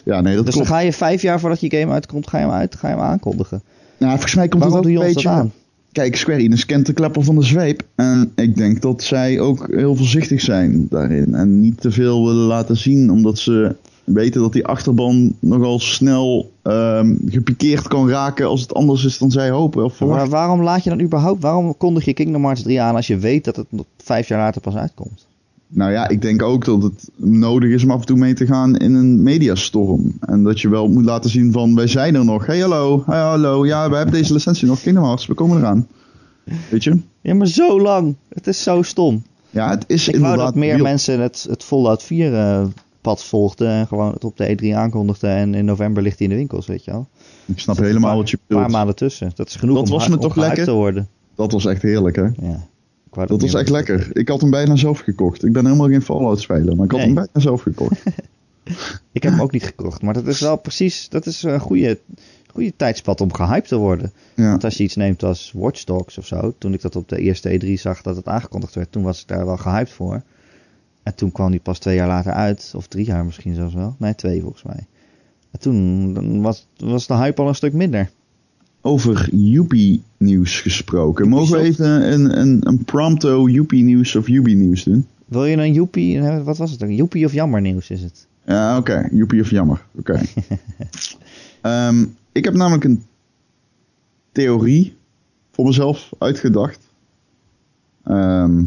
Ja, nee, dat Dus klopt. dan ga je vijf jaar voordat je game uitkomt, ga je hem, uit, ga je hem aankondigen. Nou, volgens mij komt Waarom het ook een beetje... dat aan? Kijk, Square Enix kent de klepper van de zweep. En ik denk dat zij ook heel voorzichtig zijn daarin. En niet te veel willen laten zien, omdat ze weten dat die achterban nogal snel ehm, gepikeerd kan raken als het anders is dan zij hopen of Maar waarom laat je dan überhaupt, waarom kondig je Kingdom Hearts 3 aan als je weet dat het nog vijf jaar later pas uitkomt? Nou ja, ik denk ook dat het nodig is om af en toe mee te gaan in een mediastorm. En dat je wel moet laten zien van, wij zijn er nog. Hey, hallo, hey, hallo, ja, we hebben deze licentie nog, Kingdom Hearts, we komen eraan. Weet je? Ja, maar zo lang. Het is zo stom. Ja, het is Ik wou inderdaad... dat meer mensen het, het Fallout 4 eh, pad volgden en gewoon het op de E3 aankondigden en in november ligt hij in de winkels, weet je wel. Ik snap helemaal wat je Een paar bedoelt. maanden tussen. Dat is genoeg Dat om, was me om toch lekker? te worden. Dat was echt heerlijk, hè? Ja. Dat was echt lekker. Ik had hem bijna zelf gekocht. Ik ben helemaal geen Fallout speler, maar ik had Nee. hem bijna zelf gekocht. [laughs] Ik heb hem ook niet gekocht, maar dat is wel precies, dat is een goede, goede tijdspad om gehyped te worden. Ja. Want als je iets neemt als Watch Dogs of zo, toen ik dat op de eerste E3 zag dat het aangekondigd werd, toen was ik daar wel gehyped voor. En toen kwam die pas twee jaar later uit, of drie jaar misschien zelfs wel. Nee, twee volgens mij. En toen was, was de hype al een stuk minder. Over Yuppie nieuws gesproken. Mogen we even een, een, een prompto Yuppie nieuws of Yuppie nieuws doen? Wil je een joepie, wat was het dan? Joepie of jammer nieuws is het? Ja, oké. Yuppie of jammer. Oké. [laughs] Ehm, ik heb namelijk een theorie voor mezelf uitgedacht. Ehm,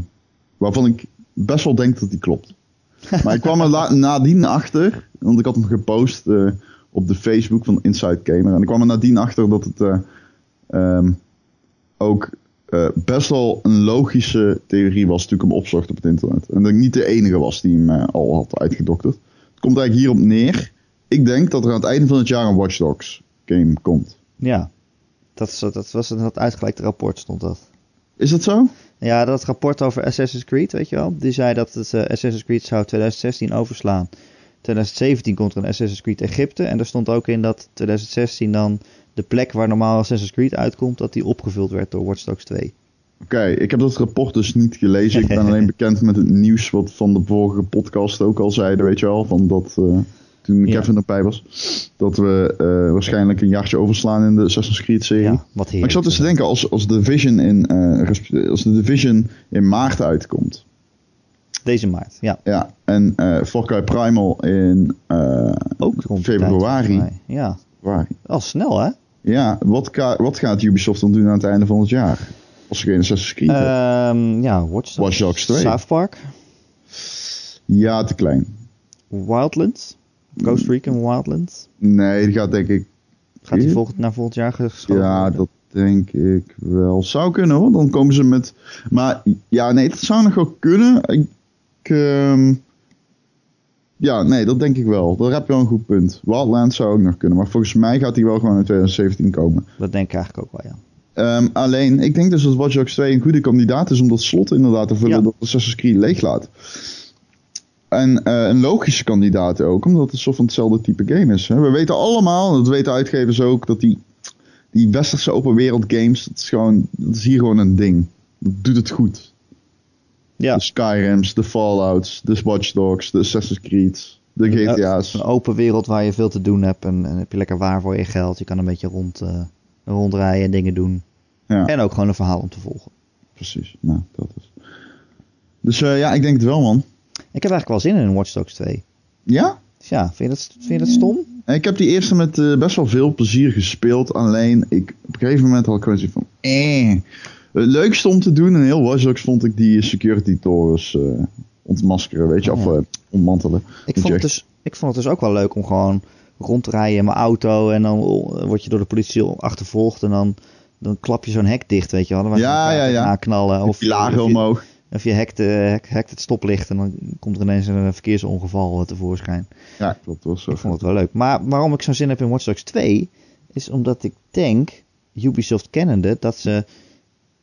waarvan ik best wel denk dat die klopt. [laughs] Maar ik kwam er nadien achter, want ik had hem gepost eh, op de Facebook van Inside Gamer. En ik kwam er nadien achter dat het eh, ehm, ook eh, best wel een logische theorie was toen ik hem opzocht op het internet. En dat ik niet de enige was die hem eh, al had uitgedokterd. Het komt eigenlijk hierop neer. Ik denk dat er aan het einde van het jaar een Watch Dogs game komt. Ja, dat, is- dat was in dat uitgelekte rapport stond dat. Is dat zo? Ja, dat rapport over Assassin's Creed, weet je wel. Die zei dat het Assassin's Creed zou 2016 overslaan. 2017 komt er een Assassin's Creed Egypte. En er stond ook in dat 2016 dan de plek waar normaal Assassin's Creed uitkomt, dat die opgevuld werd door Watch Dogs 2. Oké, ik heb dat rapport dus niet gelezen. Ik ben alleen [laughs] bekend met het nieuws wat van de vorige podcast ook al zeiden, weet je wel. Van dat eh, toen Ja. Kevin erbij was. Dat we eh, waarschijnlijk een jaartje overslaan in de Assassin's Creed serie. Ja, wat maar ik zat dus te denken, als, als, Division in, eh, als de Division in maart uitkomt. Deze maart, ja. Ja, en Far Cry Primal in eh, Ook tijd, februari. Ja, februari. al snel hè? Ja, wat, wat gaat Ubisoft dan doen aan het einde van het jaar? Als ze geen Assassin's Creed. Ehm, ja, Watch Dogs. Watch Dogs 2. South Park. Ja, te klein. Wildlands. Ghost Recon Wildlands. Nee, die gaat denk ik... Gaat die volgend, naar volgend jaar geschoven Ja, worden? dat denk ik wel. Zou kunnen hoor. Dan komen ze met... Maar ja, nee, dat zou nog wel kunnen. Ik... ehm, Ja, nee, dat denk ik wel. Daar heb je wel een goed punt. Wildlands zou ook nog kunnen. Maar volgens mij gaat die wel gewoon in 2017 komen. Dat denk ik eigenlijk ook wel, ja. Ehm, alleen, ik denk dus dat Watch Dogs 2 een goede kandidaat is om dat slot inderdaad te vullen Ja. dat Assassin's Creed leeg laat. En eh, een logische kandidaat ook, omdat het soort van hetzelfde type game is. Hè. We weten allemaal, dat weten uitgevers ook, dat die, die westerse open wereld games, dat is, gewoon, dat is hier gewoon een ding. Dat doet het goed. Ja, De Skyrims, de Fallouts, de Watch Dogs, de Assassin's Creed, de GTA's. een open wereld waar je veel te doen hebt en, en heb je lekker waar voor je geld. Je kan een beetje rond, eh, rondrijden en dingen doen. Ja, En ook gewoon een verhaal om te volgen. precies. Nou, dat is. Dus eh, ja, ik denk het wel, man. Ik heb eigenlijk wel zin in Watch Dogs 2. Ja? Dus ja, vind je dat, vind je dat stom? Ik heb die eerste met eh, best wel veel plezier gespeeld. Alleen, ik, op een gegeven moment had ik gewoon zoiets van... Eh. Het leukste om te doen in heel Watch Dogs vond ik die security torens eh, ontmaskeren, weet je. Of Ja. eh, ontmantelen. Ik vond, het dus, ik vond het dus ook wel leuk om gewoon rond te rijden in mijn auto. En dan word je door de politie achtervolgd. En dan, dan klap je zo'n hek dicht, weet je wel. Dan Ja, ja, ja. Naknallen. Of, of omhoog. of je hekt, eh, hek- hekt het stoplicht. En dan komt er ineens een verkeersongeval tevoorschijn. Ja, klopt. Dat was zo. Ik vond het wel leuk. Maar waarom ik zo'n zin heb in Watch Dogs 2... is omdat ik denk, Ubisoft kennende... dat ze,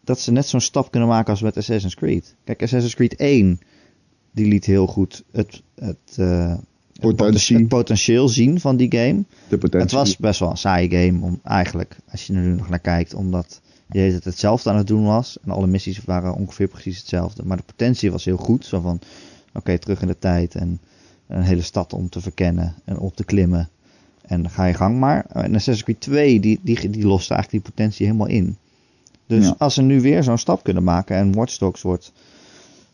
dat ze net zo'n stap kunnen maken als met Assassin's Creed. Kijk, Assassin's Creed 1... die liet heel goed het, het, eh, het, Potentie. het potentieel zien van die game. De. Het was best wel een saaie game, om, eigenlijk, als je er nu nog naar kijkt. Omdat je het hetzelfde aan het doen was. En alle missies waren ongeveer precies hetzelfde. Maar de potentie was heel goed. Zo van, oké, terug in de tijd. En een hele stad om te verkennen en op te klimmen. En dan ga je gang maar. En Assassin's Creed 2, die, die, die lost eigenlijk die potentie helemaal in. Dus Ja. als ze nu weer zo'n stap kunnen maken en Watch Dogs wordt...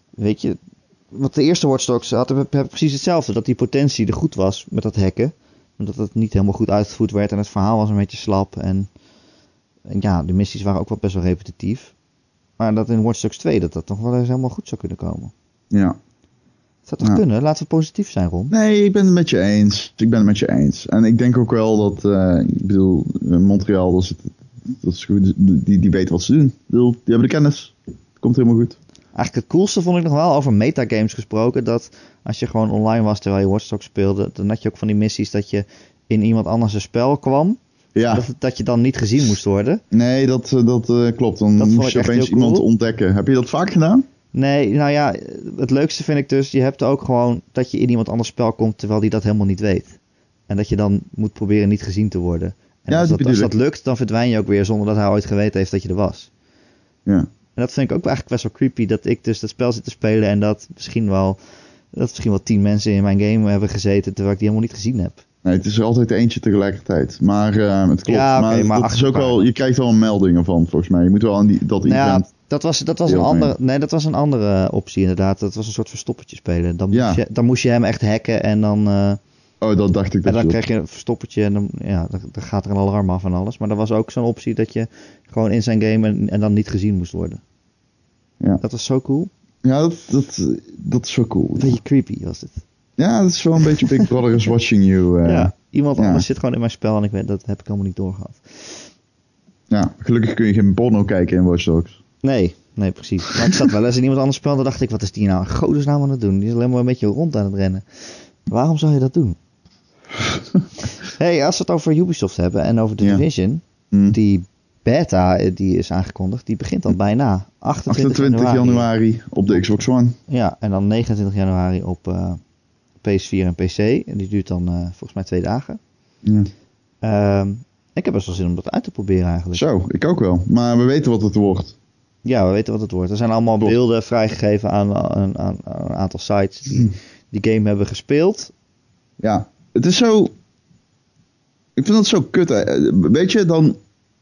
Weet je, want de eerste Watch Dogs hadden we precies hetzelfde. Dat die potentie er goed was met dat hacken. Omdat het niet helemaal goed uitgevoerd werd en het verhaal was een beetje slap. En, en ja, de missies waren ook wel best wel repetitief. Maar dat in Watch Dogs 2 dat dat nog wel eens helemaal goed zou kunnen komen. Ja. Zou toch Ja. kunnen? Laten we positief zijn, Ron. Nee, ik ben het met je eens. Ik ben het met je eens. En ik denk ook wel dat, eh, ik bedoel, Montreal, dat is, dat is goed. Die, die weten wat ze doen. Die hebben de kennis. Het komt helemaal goed. Eigenlijk het coolste vond ik nog wel over metagames gesproken. Dat als je gewoon online was terwijl je Watch Dogs speelde. Dan had je ook van die missies dat je in iemand anders een spel kwam. Ja, Dat, dat je dan niet gezien moest worden. nee, dat, eh, dat eh, klopt. Dan Dat moest je opeens iemand ontdekken. Heb je dat vaak gedaan? Nee, nou ja, het leukste vind ik dus, je hebt ook gewoon dat je in iemand anders spel komt terwijl die dat helemaal niet weet. En dat je dan moet proberen niet gezien te worden. En Ja, als, dat, als dat lukt, dan verdwijn je ook weer zonder dat hij ooit geweten heeft dat je er was. Ja. En dat vind ik ook eigenlijk best wel creepy, dat ik dus dat spel zit te spelen en dat misschien wel, dat misschien wel tien mensen in mijn game hebben gezeten terwijl ik die helemaal niet gezien heb. Nee, het is er altijd eentje tegelijkertijd. Maar eh, het klopt. Ja, maar maar dat is ook wel, je krijgt wel een meldingen van, volgens mij. Je moet wel aan die, dat Nou ja, event... dat was, dat, was een andere, nee, dat was een andere optie inderdaad. Dat was een soort verstoppertje spelen. Dan, Ja. moest, je, dan moest je hem echt hacken en dan... eh, Oh, dat dacht ik En dat dan je krijg je een verstoppertje en dan, ja, dan, dan gaat er een alarm af en alles. Maar er was ook zo'n optie dat je gewoon in zijn game en, en dan niet gezien moest worden. Ja. Dat was zo cool. Ja, dat, dat, dat is wel cool. Een beetje creepy was het. Ja, dat is wel een beetje Big Brother is watching you. eh. ja, iemand ja. anders zit gewoon in mijn spel en ik weet, dat heb ik helemaal niet doorgehad. Ja, gelukkig kun je geen porno kijken in Watch Dogs. Nee, nee precies. Maar ik zat wel eens in iemand anders spel en dan dacht ik, wat is die nou in godesnaam aan het doen? Die is alleen maar een beetje rond aan het rennen. Waarom zou je dat doen? [laughs] hey, als we het over Ubisoft hebben en over The Ja. Division, Hm. die beta eh, die is aangekondigd, die begint al bijna. 28, 28 januari op de Xbox One. Ja, en dan 29 januari op eh, PS4 en PC. En die duurt dan eh, volgens mij twee dagen. Ja. Ehm, ik heb best wel zin om dat uit te proberen eigenlijk. Zo, ik ook wel. Maar we weten wat het wordt. Ja, we weten wat het wordt. Er zijn allemaal beelden vrijgegeven aan, aan, aan, aan een aantal sites die die game hebben gespeeld. Ja, Het is zo... Ik vind dat zo kut. hè. Weet je, dan...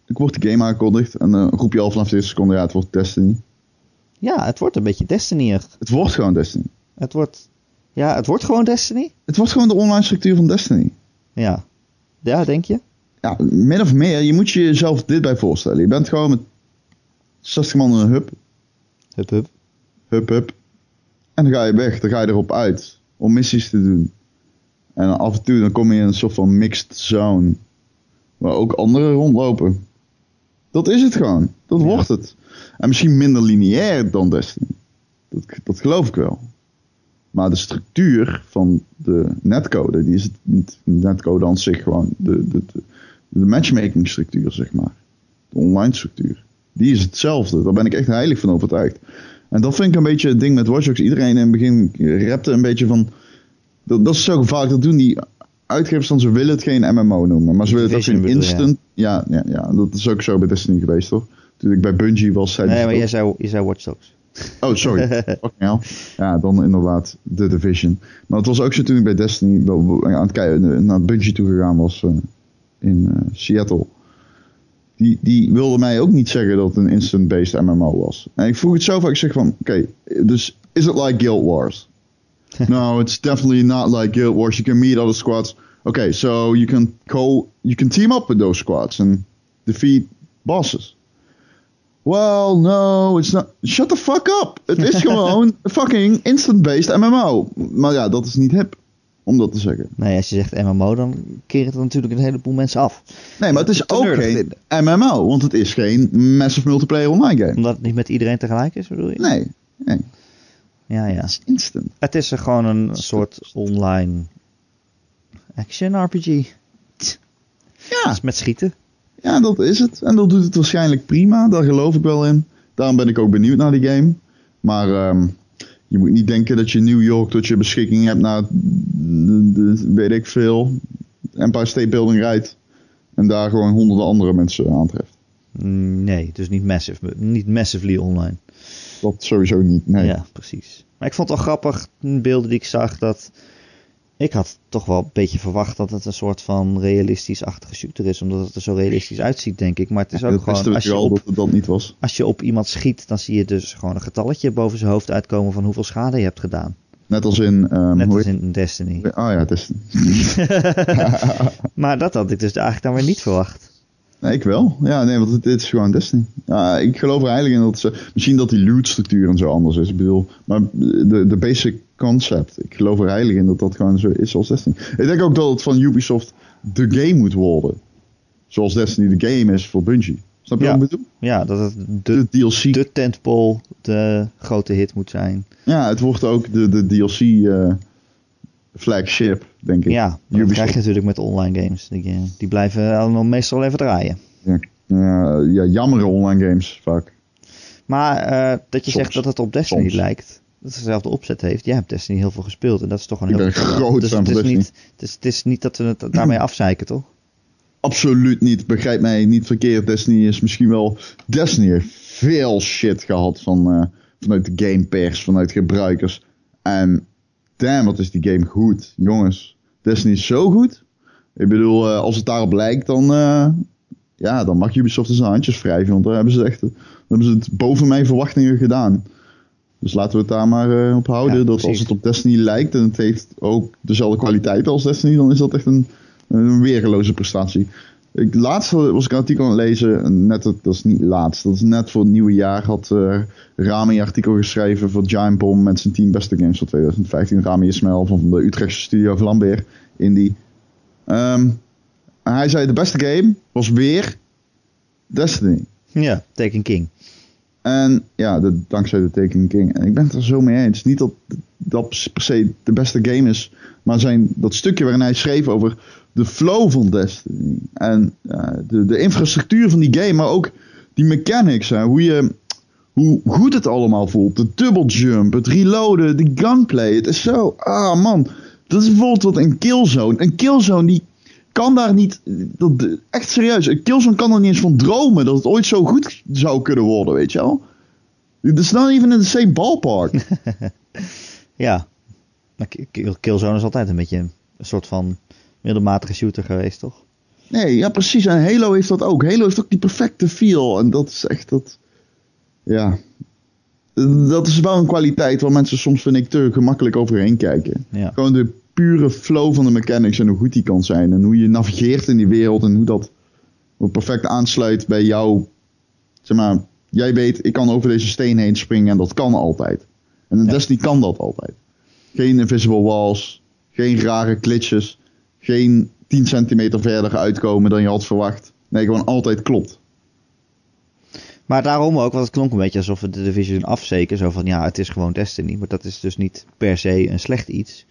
Ik word de game aangekondigd en dan roep je al vanaf de eerste seconde, ja, het wordt Destiny. Ja, het wordt een beetje Destiny. Het wordt gewoon Destiny. Het wordt, ja, het wordt gewoon Destiny. Het wordt gewoon de online structuur van Destiny. Ja. Ja, denk je? Ja, min of meer. Je moet je jezelf dit bij voorstellen. Je bent gewoon met 60 man in een hub. Hup, hup. Hup, hup. En dan ga je weg. Dan ga je erop uit. Om missies te doen. En af en toe dan kom je in een soort van mixed zone. Waar ook anderen rondlopen. Dat is het gewoon. Dat Ja. wordt het. En misschien minder lineair dan Destiny. Dat, dat geloof ik wel. Maar de structuur van de netcode, die is het niet netcode aan zich gewoon. De, de, de, de matchmaking structuur, zeg maar. De online structuur. Die is hetzelfde. Daar ben ik echt heilig van overtuigd. En dat vind ik een beetje het ding met Watch Dogs. Iedereen in het begin repte een beetje van... Dat, dat is zo gevaarlijk. Dat doen die uitgevers dan. Ze willen het geen MMO noemen. Maar ze willen het ook geen je? instant... Ja, ja, ja, dat is ook zo bij Destiny geweest, hoor. Toen ik bij Bungie was, zei Nee, maar je zei, je zei Watch Dogs. Oh, sorry. [laughs] Fucking hell. Ja, dan inderdaad The Division. Maar het was ook zo toen ik bij Destiny aan het kijken, naar Bungie toe gegaan was eh, in eh, Seattle. Die, die wilde mij ook niet zeggen dat het een instant-based MMO was. En ik vroeg het zo vaak, ik zeg van, oké, dus is it like Guild Wars? [laughs] no, it's definitely not like Guild Wars. You can meet other squads. Okay, so you can co, you can team up with those squads and defeat bosses. Well, no, it's not. Shut the fuck up. Het is gewoon [laughs] fucking instant-based MMO. Maar ja, dat is niet hip om dat te zeggen. Nee, als je zegt MMO, dan keren het natuurlijk een heleboel mensen af. Nee, maar het is ook geen MMO, want het is geen massive multiplayer online game. Omdat het niet met iedereen tegelijk is, bedoel je? Nee, nee, Ja, ja. het is instant. Het is er gewoon een soort online action RPG. Ja, Dus met schieten. ja, dat is het. En dat doet het waarschijnlijk prima, daar geloof ik wel in. Daarom ben ik ook benieuwd naar die game. Maar ehm, je moet niet denken dat je New York tot je beschikking hebt naar, de, de- weet ik veel, Empire State Building rijdt. En daar gewoon honderden andere mensen aantreft. Nee, dus niet massive, niet massively online. Dat sowieso niet, nee. Ja, precies. Maar ik vond het wel grappig, de beelden die ik zag, dat ik had toch wel een beetje verwacht dat het een soort van realistisch-achtige shooter is, omdat het er zo realistisch uitziet, denk ik. Maar het is ook gewoon, als je, op, dat het dat niet was. als je op iemand schiet, dan zie je dus gewoon een getalletje boven zijn hoofd uitkomen van hoeveel schade je hebt gedaan. Net als in... ehm, Net als in Destiny. Oh ja, is... [laughs] [laughs] Maar dat had ik dus eigenlijk dan weer niet verwacht. Nee, ik wel. Ja, nee, want het is gewoon Destiny. Ja, ik geloof er eigenlijk in dat ze... Misschien dat die loot structuur en zo anders is. Ik bedoel, maar de, de basic concept. Ik geloof er eigenlijk in dat dat gewoon zo is als Destiny. Ik denk ook dat het van Ubisoft de game moet worden. Zoals Destiny de game is voor Bungie. Snap je Ja. wat ik bedoel? Ja, dat het De, de, DLC. de tentpole de grote hit moet zijn. Ja, het wordt ook de, de DLC eh, flagship, denk ik. Ja, dat Ubisoft. krijg je natuurlijk met online games. Die, eh, die blijven allemaal meestal even draaien. Ja, ja, ja, jammere online games vaak. Maar eh, dat je Soms. zegt dat het op Destiny Soms. lijkt, dat het dezelfde opzet heeft. Jij hebt Destiny heel veel gespeeld en dat is toch een heel groot dus het is, niet, het, is, het is niet dat we het daarmee afzeiken, toch? Absoluut niet. Begrijp mij niet verkeerd. Destiny is misschien wel. Destiny heeft veel shit gehad van, eh, vanuit de gamepers, vanuit gebruikers. En damn, wat is die game goed. Jongens, Destiny is zo goed. Ik bedoel, eh, als het daarop lijkt, dan, eh, ja, dan mag Ubisoft zijn handjes wrijven. Want daar hebben ze echt dan hebben ze het boven mijn verwachtingen gedaan. Dus laten we het daar maar eh, op houden. Ja, dat als het op Destiny lijkt en het heeft ook dezelfde kwaliteit als Destiny, dan is dat echt een, een weergeloze prestatie. Ik, laatst was ik een artikel aan het lezen, net, dat is niet laatst, dat is net voor het nieuwe jaar, had eh Rami een artikel geschreven voor Giant Bomb met zijn 10 beste games van 2015. Rami Ismail van de Utrechtse studio Vlambeer, Indie. Ehm, en hij zei de beste game was weer Destiny. Ja, Taken King. En ja, de, dankzij de Taken King. En ik ben het er zo mee eens. Niet dat dat per se de beste game is. Maar zijn, dat stukje waarin hij schreef over de flow van Destiny. En eh, de, de infrastructuur van die game. Maar ook die mechanics. Hoe, je, hoe goed het allemaal voelt. De double jump. Het reloaden. De gunplay. Het is zo... Ah man. Dat is bijvoorbeeld wat een killzone. Een killzone die kan daar niet. Dat, echt serieus. Een Killzone kan er niet eens van dromen dat het ooit zo goed zou kunnen worden, weet je wel? Het is not even in the same ballpark. [laughs] Ja. Maar Ki- Kill- Killzone is altijd een beetje een soort van middelmatige shooter geweest, toch? Nee, ja precies. En Halo heeft dat ook. Halo heeft ook die perfecte feel. En dat is echt dat... Ja. Dat is wel een kwaliteit waar mensen soms, vind ik, te gemakkelijk overheen kijken. Ja. Gewoon de pure flow van de mechanics en hoe goed die kan zijn. En hoe je navigeert in die wereld en hoe dat perfect aansluit bij jou. Zeg maar, jij weet, ik kan over deze steen heen springen en dat kan altijd. En Ja. Destiny kan dat altijd. Geen invisible walls, geen rare glitches, geen 10 centimeter verder uitkomen dan je had verwacht. Nee, gewoon altijd klopt. Maar daarom ook, want het klonk een beetje alsof we de Division afzeken. Zo van, ja, het is gewoon Destiny. Maar dat is dus niet per se een slecht iets.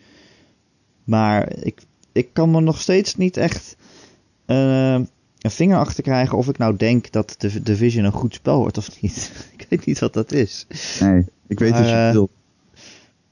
Maar ik, ik kan me nog steeds niet echt eh, een vinger achter krijgen of ik nou denk dat de Division een goed spel wordt of niet. [laughs] ik weet niet wat dat is. Nee, ik weet wat je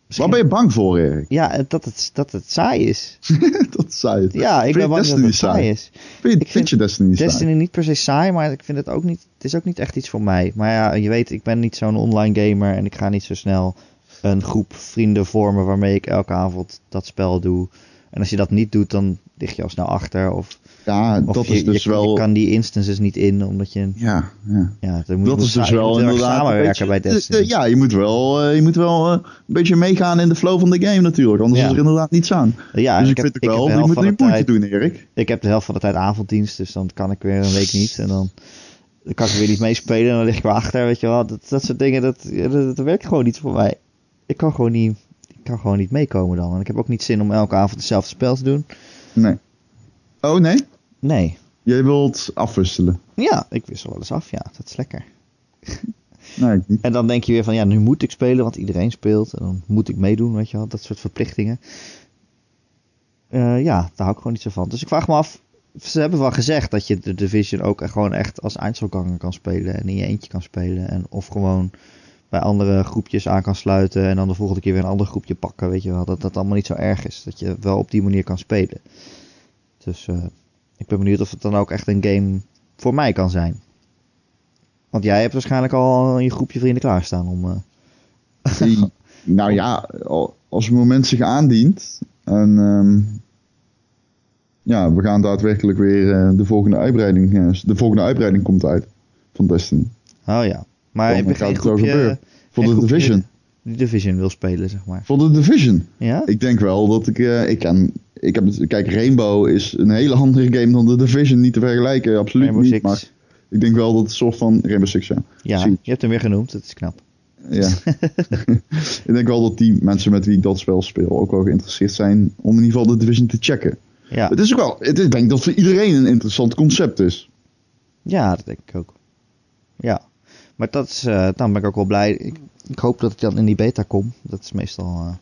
eh, bedoelt. Waar ben je bang voor, Erik? Ja, dat het, dat het saai is. [laughs] dat zei het. Ja, ik Vind ben bang dat Destiny het saai is. Vind, je, ik vind vind je Destiny saai? Destiny niet per se saai, maar ik vind het ook niet. Het is ook niet echt iets voor mij. Maar ja, je weet, ik ben niet zo'n online gamer en ik ga niet zo snel een groep vrienden vormen waarmee ik elke avond dat spel doe. En als je dat niet doet, dan lig je al snel achter. Of, Ja, of dat je, is dus je, wel... je kan die instances niet in, omdat je. Ja, ja. Ja, dan moet, Dat moet is dus wel inderdaad samenwerken bij beetje- Destiny. de- de- ja, je moet wel, eh, je moet wel eh, een beetje meegaan in de flow van de game natuurlijk. Anders Ja. is er inderdaad niets aan. ja, dus ik ik, heb, vind ik heb wel, je moet tijd, doen, Erik. ik heb de helft van de tijd avonddienst, dus dan kan ik weer een week niet. En dan, dan kan ik weer niet meespelen en dan lig ik weer achter, weet je wel. Dat, dat soort dingen, dat, dat, dat werkt gewoon niet voor mij. Ik kan gewoon niet, ik kan gewoon niet meekomen dan. En ik heb ook niet zin om elke avond hetzelfde spel te doen. Nee. Oh nee? Nee. Jij wilt afwisselen? Ja, ik wissel wel eens af, ja. Dat is lekker. [laughs] Nee, niet. En dan denk je weer van, ja, nu moet ik spelen, want iedereen speelt. En dan moet ik meedoen, weet je wel. Dat soort verplichtingen. Eh, ja, daar hou ik gewoon niet zo van. Dus ik vraag me af, ze hebben wel gezegd dat je de Division ook gewoon echt als Einzelganger kan spelen. En in je eentje kan spelen. En of gewoon bij andere groepjes aan kan sluiten. En dan de volgende keer weer een ander groepje pakken, weet je wel. Dat dat allemaal niet zo erg is. Dat je wel op die manier kan spelen. Dus eh, ik ben benieuwd of het dan ook echt een game voor mij kan zijn. Want jij hebt waarschijnlijk al je groepje vrienden klaarstaan om... eh, Die- [laughs] nou ja, al- als het moment zich aandient. En ehm, ja, we gaan daadwerkelijk weer eh, de volgende uitbreiding. eh, de volgende uitbreiding komt uit van Destiny. Oh ja. Maar Dan heb je geen groepje. Voor de Division. Die Division wil spelen, zeg maar. Voor de Division. Ja? Ik denk wel dat ik. eh, ik kan. Ik heb het, kijk, Rainbow is een hele andere game dan de Division. Niet te vergelijken, absoluut Rainbow niet. Six. Maar ik denk wel dat het soort van Rainbow Six, ja. Ja, je hebt hem weer genoemd. Dat is knap. ja. [laughs] ik denk wel dat die mensen met wie ik dat spel speel ook wel geïnteresseerd zijn om in ieder geval de Division te checken. Ja, Het is ook wel, het ik denk dat voor iedereen een interessant concept is. ja dat denk ik ook. Ja. Maar dat is, eh, dan ben ik ook wel blij. Ik, ik hoop dat ik dan in die beta kom. Dat is meestal, eh,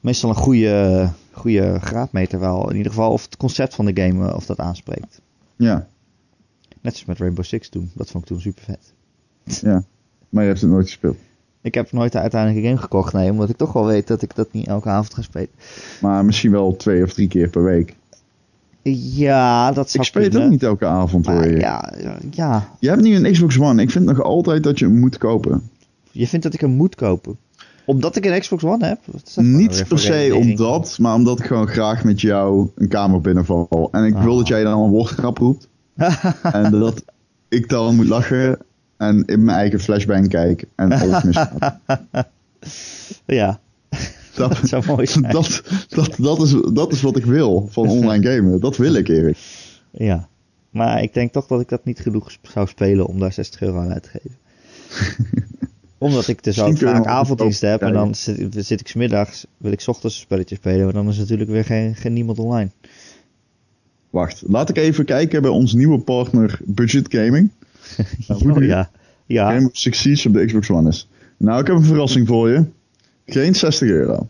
meestal een goede, goede graadmeter wel. In ieder geval of het concept van de game eh, of dat aanspreekt. Ja, Net zoals met Rainbow Six toen. Dat vond ik toen super vet. ja. Maar je hebt het nooit gespeeld. Ik heb nooit de uiteindelijke game gekocht, nee, omdat ik toch wel weet dat ik dat niet elke avond ga spelen. Maar misschien wel twee of drie keer per week. Ja, dat zou Ik speel het ook niet elke avond hoor je. ja, ja, ja, Je hebt nu een Xbox One. Ik vind nog altijd dat je hem moet kopen. Je vindt dat ik hem moet kopen. Omdat ik een Xbox One heb? Wat is dat Niet weer per voor se omdat, maar omdat ik gewoon graag met jou een kamer binnenval. En ik wil Ah. dat jij dan een woordgrap roept. [laughs] en dat ik dan moet lachen en in mijn eigen flashbang kijk en alles misgaat. [laughs] ja, [laughs] Dat, dat zou mooi zijn. dat, dat, dat, is, dat is wat ik wil van online gamen. Dat wil ik, Erik. Ja, maar ik denk toch dat ik dat niet genoeg zou spelen om daar 60 euro aan uit te geven. Omdat ik dus ook vaak avonddienst heb en dan zit, zit ik smiddags, wil ik 's ochtends een spelletje spelen, maar dan is natuurlijk weer geen, geen niemand online. Wacht, laat ik even kijken bij ons nieuwe partner Budget Gaming. [laughs] Nou, Oh, ja, ja. Rainbow Six Siege op de Xbox One is. Nou, ik heb een verrassing voor je. Geen 60 euro.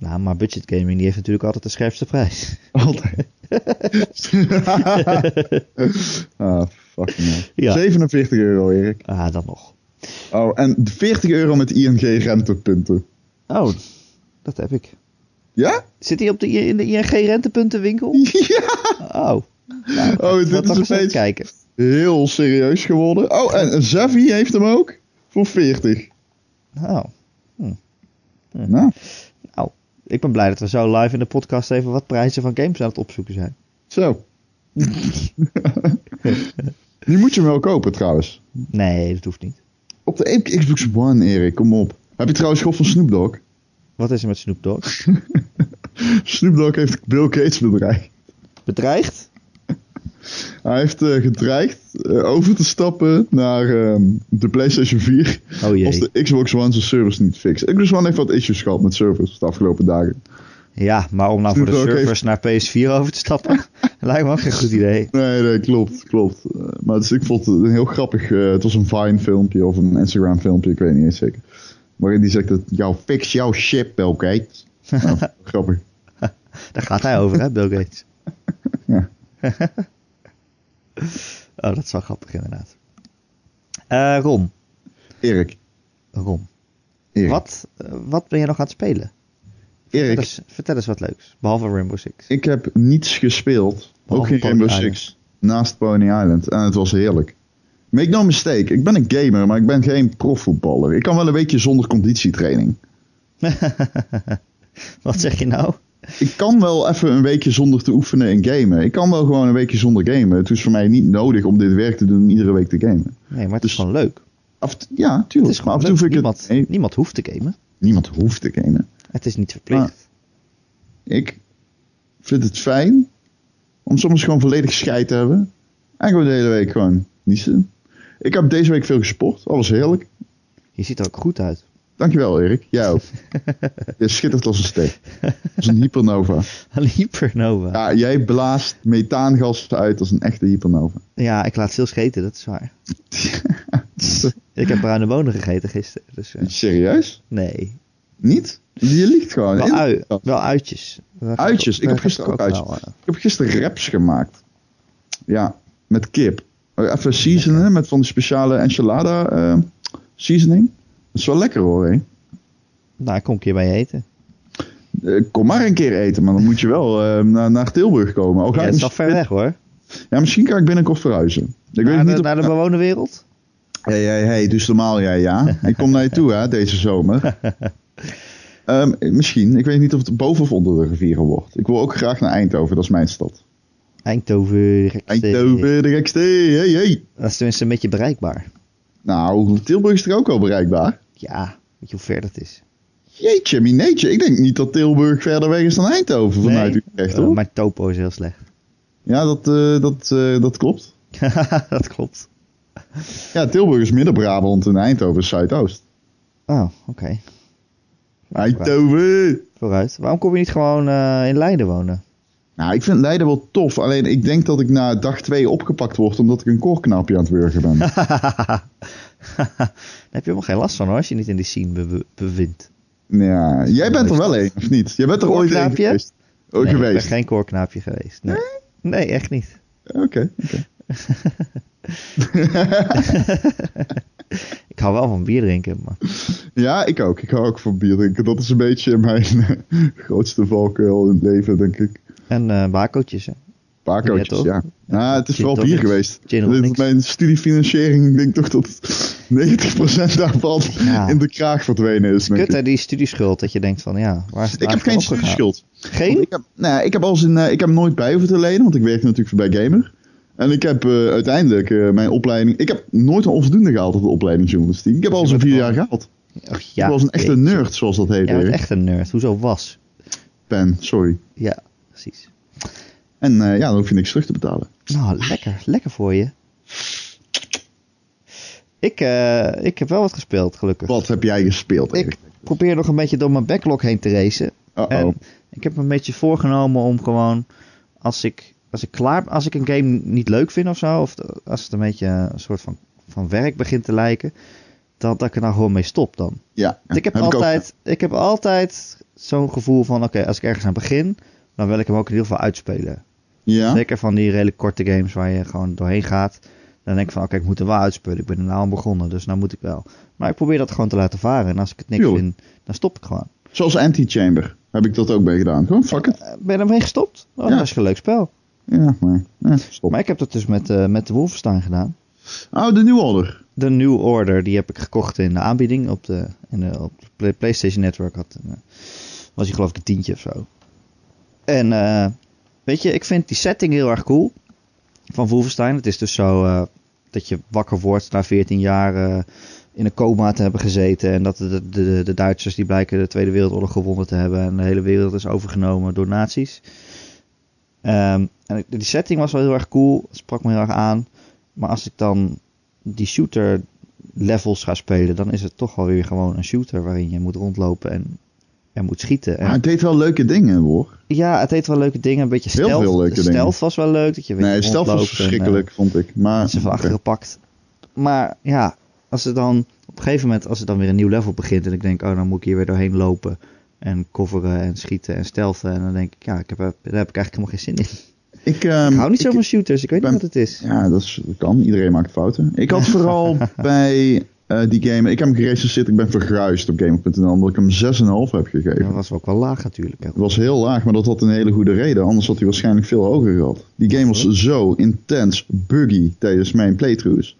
Nou, maar budget gaming die heeft natuurlijk altijd de scherpste prijs. Altijd. [laughs] [laughs] ah, fucking hell. Ja. 47 euro, Erik. Ah, dan nog. Oh, en 40 euro met ING rentepunten. Oh, dat heb ik. Ja? Zit hij op de, in de ING rentepuntenwinkel? [laughs] Ja! Oh. Nou, Oh, dit is eens even kijken. Heel serieus geworden. Oh, en Zavi heeft hem ook. Voor 40. Nou, Nou, nou, Ik ben blij dat we zo live in de podcast even wat prijzen van games aan het opzoeken zijn. Zo. [laughs] [laughs] nu moet je hem wel kopen trouwens. Nee, dat hoeft niet. Op de Xbox One, Erik, kom op. Heb je trouwens gehoord van Snoop Dogg? Wat is er met Snoop Dogg? [laughs] Snoop Dogg heeft Bill Gates bedreigd. Bedreigd? Hij heeft eh, gedreigd eh, over te stappen naar ehm, de PlayStation 4 Oh jee. als de Xbox One zijn servers niet fixt. Xbox One heeft wat issues gehad met servers de afgelopen dagen. Ja, maar om nou voor de servers naar PS4 over te stappen, [laughs] [laughs] lijkt me ook geen goed idee. Nee, nee, klopt, klopt. Eh, maar dus ik vond het een heel grappig, eh, het was een Vine filmpje of een Instagram filmpje, ik weet niet eens zeker. Waarin die zegt dat, jou fix jouw shit, Bill Gates. [laughs] Nou, grappig. Daar gaat hij over, hè, Bill Gates. Ja. oh, dat is wel grappig inderdaad. Eh Ron, Erik, Ron. Erik, Wat, wat ben je nog aan het spelen? Erik, vertel eens wat leuks, behalve Rainbow Six. ik heb niets gespeeld, ook geen Pony Rainbow Island. Six, naast Pony Island. En het was heerlijk. Make no mistake, ik ben een gamer, maar ik ben geen profvoetballer. Ik kan wel een weekje zonder conditietraining. [laughs] wat zeg je nou? Ik kan wel even een weekje zonder te oefenen in gamen. Ik kan wel gewoon een weekje zonder gamen. Het is voor mij niet nodig om dit werk te doen en iedere week te gamen. Nee, maar het Dus- is gewoon leuk. Af, en- ja, Het tuurlijk. is maar gewoon af en toe leuk. vind ik Niemand, het... nee, niemand hoeft te gamen. niemand hoeft te gamen. Het is niet verplicht. Ik vind het fijn om soms gewoon volledig scheid te hebben. En gewoon de hele week gewoon niezen. Ik heb deze week veel gesport. Alles heerlijk. Je ziet er ook goed uit. Dankjewel, Erik. Jij ook. [laughs] Je schittert als een steek. Als een hypernova. [laughs] Een hypernova. Ja, jij blaast methaangas uit als een echte hypernova. Ja, ik laat veel scheten, dat is waar. [laughs] Ik heb bruine bonen gegeten gisteren. Dus, eh, Serieus? nee. Niet? Je liegt gewoon. Wel, ui, wel uitjes. Daar Uitjes? Ik heb gisteren ook uitjes. wel, Ik heb gisteren wraps gemaakt. Ja, met kip. Even seasonen met van die speciale enchilada eh, seasoning. Dat is wel lekker hoor, hè? nou, ik kom een keer bij je eten. Eh, kom maar een keer eten, maar dan moet je wel eh, naar, naar Tilburg komen. Ook Ja, ik is nog ver weg hoor. Ja, misschien kan ik binnenkort verhuizen. Ik weet Naar niet de, of... naar de bewoonde wereld? Hey, hey, hey, dus normaal jij, ja. Ik kom naar je toe, hè, deze zomer. [laughs] Ehm, misschien. Ik weet niet of het boven of onder de rivieren wordt. Ik wil ook graag naar Eindhoven, dat is mijn stad. Eindhoven. de gekste- Eindhoven, de gekste, hey, hey. Dat is tenminste een beetje bereikbaar. Nou, Tilburg is er ook wel bereikbaar. Ja, weet je hoe ver dat is? Jeetje, mineetje. Ik denk niet dat Tilburg verder weg is dan Eindhoven vanuit Nee, Utrecht, eh, hoor. mijn topo is heel slecht. Ja, dat, eh, dat, eh, dat klopt. [laughs] dat klopt. Ja, Tilburg is Midden-Brabant en Eindhoven is Zuidoost. Oh, oké. Eindhoven! Vooruit. Waarom kom je niet gewoon eh, in Leiden wonen? Nou, ik vind Leiden wel tof. Alleen ik denk dat ik na dag twee opgepakt word omdat ik een koorknaapje aan het wurgen ben. [laughs] Daar heb je helemaal geen last van hoor, als je niet in die scene bevindt. ja, jij bent er wel een, of niet? Jij bent er ooit een geweest. Nee, ik geweest. ben geen koorknaapje geweest. Nee, nee echt niet. Oké, oké. [laughs] [laughs] Ik hou wel van bier drinken, maar Ja, ik ook. Ik hou ook van bier drinken. Dat is een beetje mijn eh, [laughs] grootste valkuil in het leven, denk ik. en eh bakootjes. Hè. Pacootjes, Ja. Nou, het is Gin vooral bier geweest. Dit mijn studiefinanciering, ik denk toch dat 90% daarvan Ja. in de kraag verdwenen is. Kut hè, die studieschuld, dat je denkt van ja, waar is het Ik heb geen studieschuld. Geen? Ik heb, nou, ja, ik heb, als in, eh, ik heb nooit bij hoeven te lenen, want ik werk natuurlijk bij Gamer. En ik heb uiteindelijk mijn opleiding... Ik heb nooit een onvoldoende gehaald op de opleiding journalistiek. Ik heb al zo'n vier jaar gehaald. Ik ja, was een echte nerd, zoals dat heet. Erik. echt een nerd. Hoezo was? Pen, sorry. Ja, precies. En eh, ja, dan hoef je niks terug te betalen. Nou, lekker. Lekker voor je. Ik, eh, ik heb wel wat gespeeld, gelukkig. Wat heb jij gespeeld, Ik Erik? probeer nog een beetje door mijn backlog heen te racen. En ik heb me een beetje voorgenomen om gewoon, als ik, als ik klaar, als ik een game niet leuk vind of zo, of als het een beetje een soort van, van werk begint te lijken, dat, dat ik er nou gewoon mee stop dan. Ja, Want ik heb, altijd, ik heb altijd zo'n gevoel van, oké, als ik ergens aan begin, dan wil ik hem ook in ieder geval uitspelen. Ja? Zeker van die redelijk korte games waar je gewoon doorheen gaat. Dan denk ik van, oké, ik moet er wel uitspelen. Ik ben er nou aan begonnen, dus nou moet ik wel. Maar ik probeer dat gewoon te laten varen. En als ik het niks vind, dan stop ik gewoon. Zoals Anti-Chamber heb ik dat ook bij gedaan. Gewoon, fuck it. Eh, Ben je ermee gestopt? Oh, Ja. dat is een leuk spel. Ja, maar eh, stop. Maar ik heb dat dus met, eh, met de Wolfenstein gedaan. Oh, de New Order. De New Order, die heb ik gekocht in de aanbieding op de, in de, op de Play- PlayStation Network. Had een, Was hij geloof ik een tientje of zo. En eh, weet je, ik vind die setting heel erg cool van Wolfenstein. Het is dus zo eh, dat je wakker wordt na 14 jaar eh, in een coma te hebben gezeten. En dat de, de, de Duitsers die blijken de Tweede Wereldoorlog gewonnen te hebben. En de hele wereld is overgenomen door nazi's. Ehm, en die setting was wel heel erg cool. Sprak me heel erg aan. Maar als ik dan die shooter levels ga spelen, dan is het toch wel weer gewoon een shooter waarin je moet rondlopen en, en moet schieten. En Maar het deed wel leuke dingen hoor. ja, het deed wel leuke dingen. Een beetje Heel stealth. veel leuke stealth dingen. was wel leuk. Dat je Nee, stel was en, eh, verschrikkelijk, vond ik. Maar mensen van achteren pakt. Maar ja, als het dan op een gegeven moment, als het dan weer een nieuw level begint en ik denk, oh, dan moet ik hier weer doorheen lopen en coveren en schieten en stealthen. En dan denk ik, ja, ik heb, daar heb ik eigenlijk helemaal geen zin in. Ik, ehm, ik hou niet zo van shooters, ik weet ben- niet wat het is. Ja, dat, is, dat kan. Iedereen maakt fouten. Ik had [laughs] vooral bij eh, die game... Ik heb hem gerecenseerd. Ik ben verguisd op Gamer.nl omdat ik hem 6,5 heb gegeven. Dat was ook wel laag natuurlijk. Het was heel laag, maar dat had een hele goede reden. Anders had hij waarschijnlijk veel hoger gehad. Die game was zo intens buggy tijdens mijn playthroughs.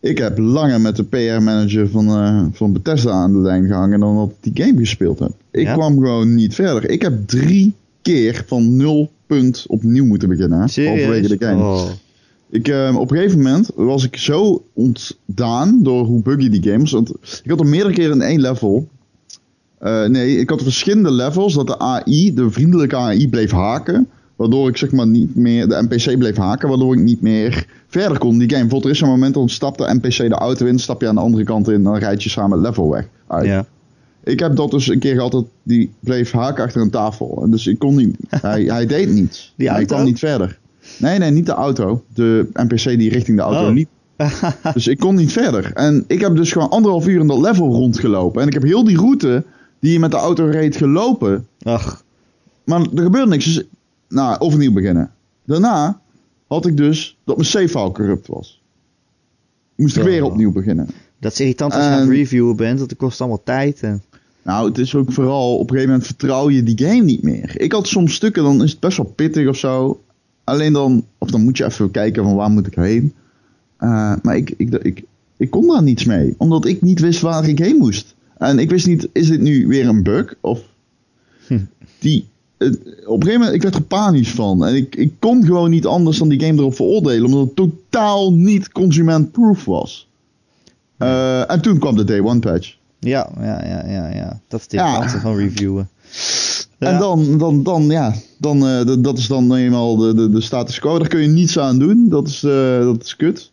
Ik heb langer met de PR-manager van, eh, van Bethesda aan de lijn gehangen dan dat ik die game gespeeld heb. Ik Ja? kwam gewoon niet verder. Ik heb drie keer van nul punt opnieuw moeten beginnen. Halverwege de game. Oh. Ik, eh, op een gegeven moment was ik zo ontdaan door hoe buggy die game was. Want ik had er meerdere keren in één level. eh, nee, ik had verschillende levels dat de AI, de vriendelijke AI, bleef haken. Waardoor ik zeg maar niet meer, de NPC bleef haken, waardoor ik niet meer verder kon die game. Bijvoorbeeld, er is een moment dat stapt de NPC de auto in, stap je aan de andere kant in, dan rijd je samen het level weg. uit. Ja. Ik heb dat dus een keer gehad dat die bleef haken achter een tafel. En dus ik kon niet, [laughs] hij, hij deed niets. Die hij auto? kwam niet verder. Nee, nee, niet de auto. De NPC die richting de auto Oh. liep. [laughs] Dus ik kon niet verder. En ik heb dus gewoon anderhalf uur in dat level rondgelopen. En ik heb heel die route die je met de auto reed gelopen. Ach, Maar er gebeurde niks. Dus, nou, overnieuw beginnen. Daarna had ik dus dat mijn save file corrupt was. Moest ik weer opnieuw beginnen. Dat is irritant als je aan het En- reviewen bent, want het kost allemaal tijd. En... Nou, het is ook vooral op een gegeven moment vertrouw je die game niet meer. Ik had soms stukken, dan is het best wel pittig of zo. Alleen dan, of dan moet je even kijken van waar moet ik heen. Eh, maar ik, ik, ik, ik kon daar niets mee, omdat ik niet wist waar ik heen moest. En ik wist niet, is dit nu weer een bug? Of Hm. die. op een gegeven moment, ik werd er panisch van. En ik, ik kon gewoon niet anders dan die game erop veroordelen, omdat het totaal niet consument-proof was. Eh, en toen kwam de Day One patch. Ja, ja, ja, ja, ja. Dat is het Ja. van reviewen. Ja. En dan, dan, dan ja, dan, eh, dat is dan eenmaal de, de, de status quo. Daar kun je niets aan doen. Dat is, eh, dat is kut.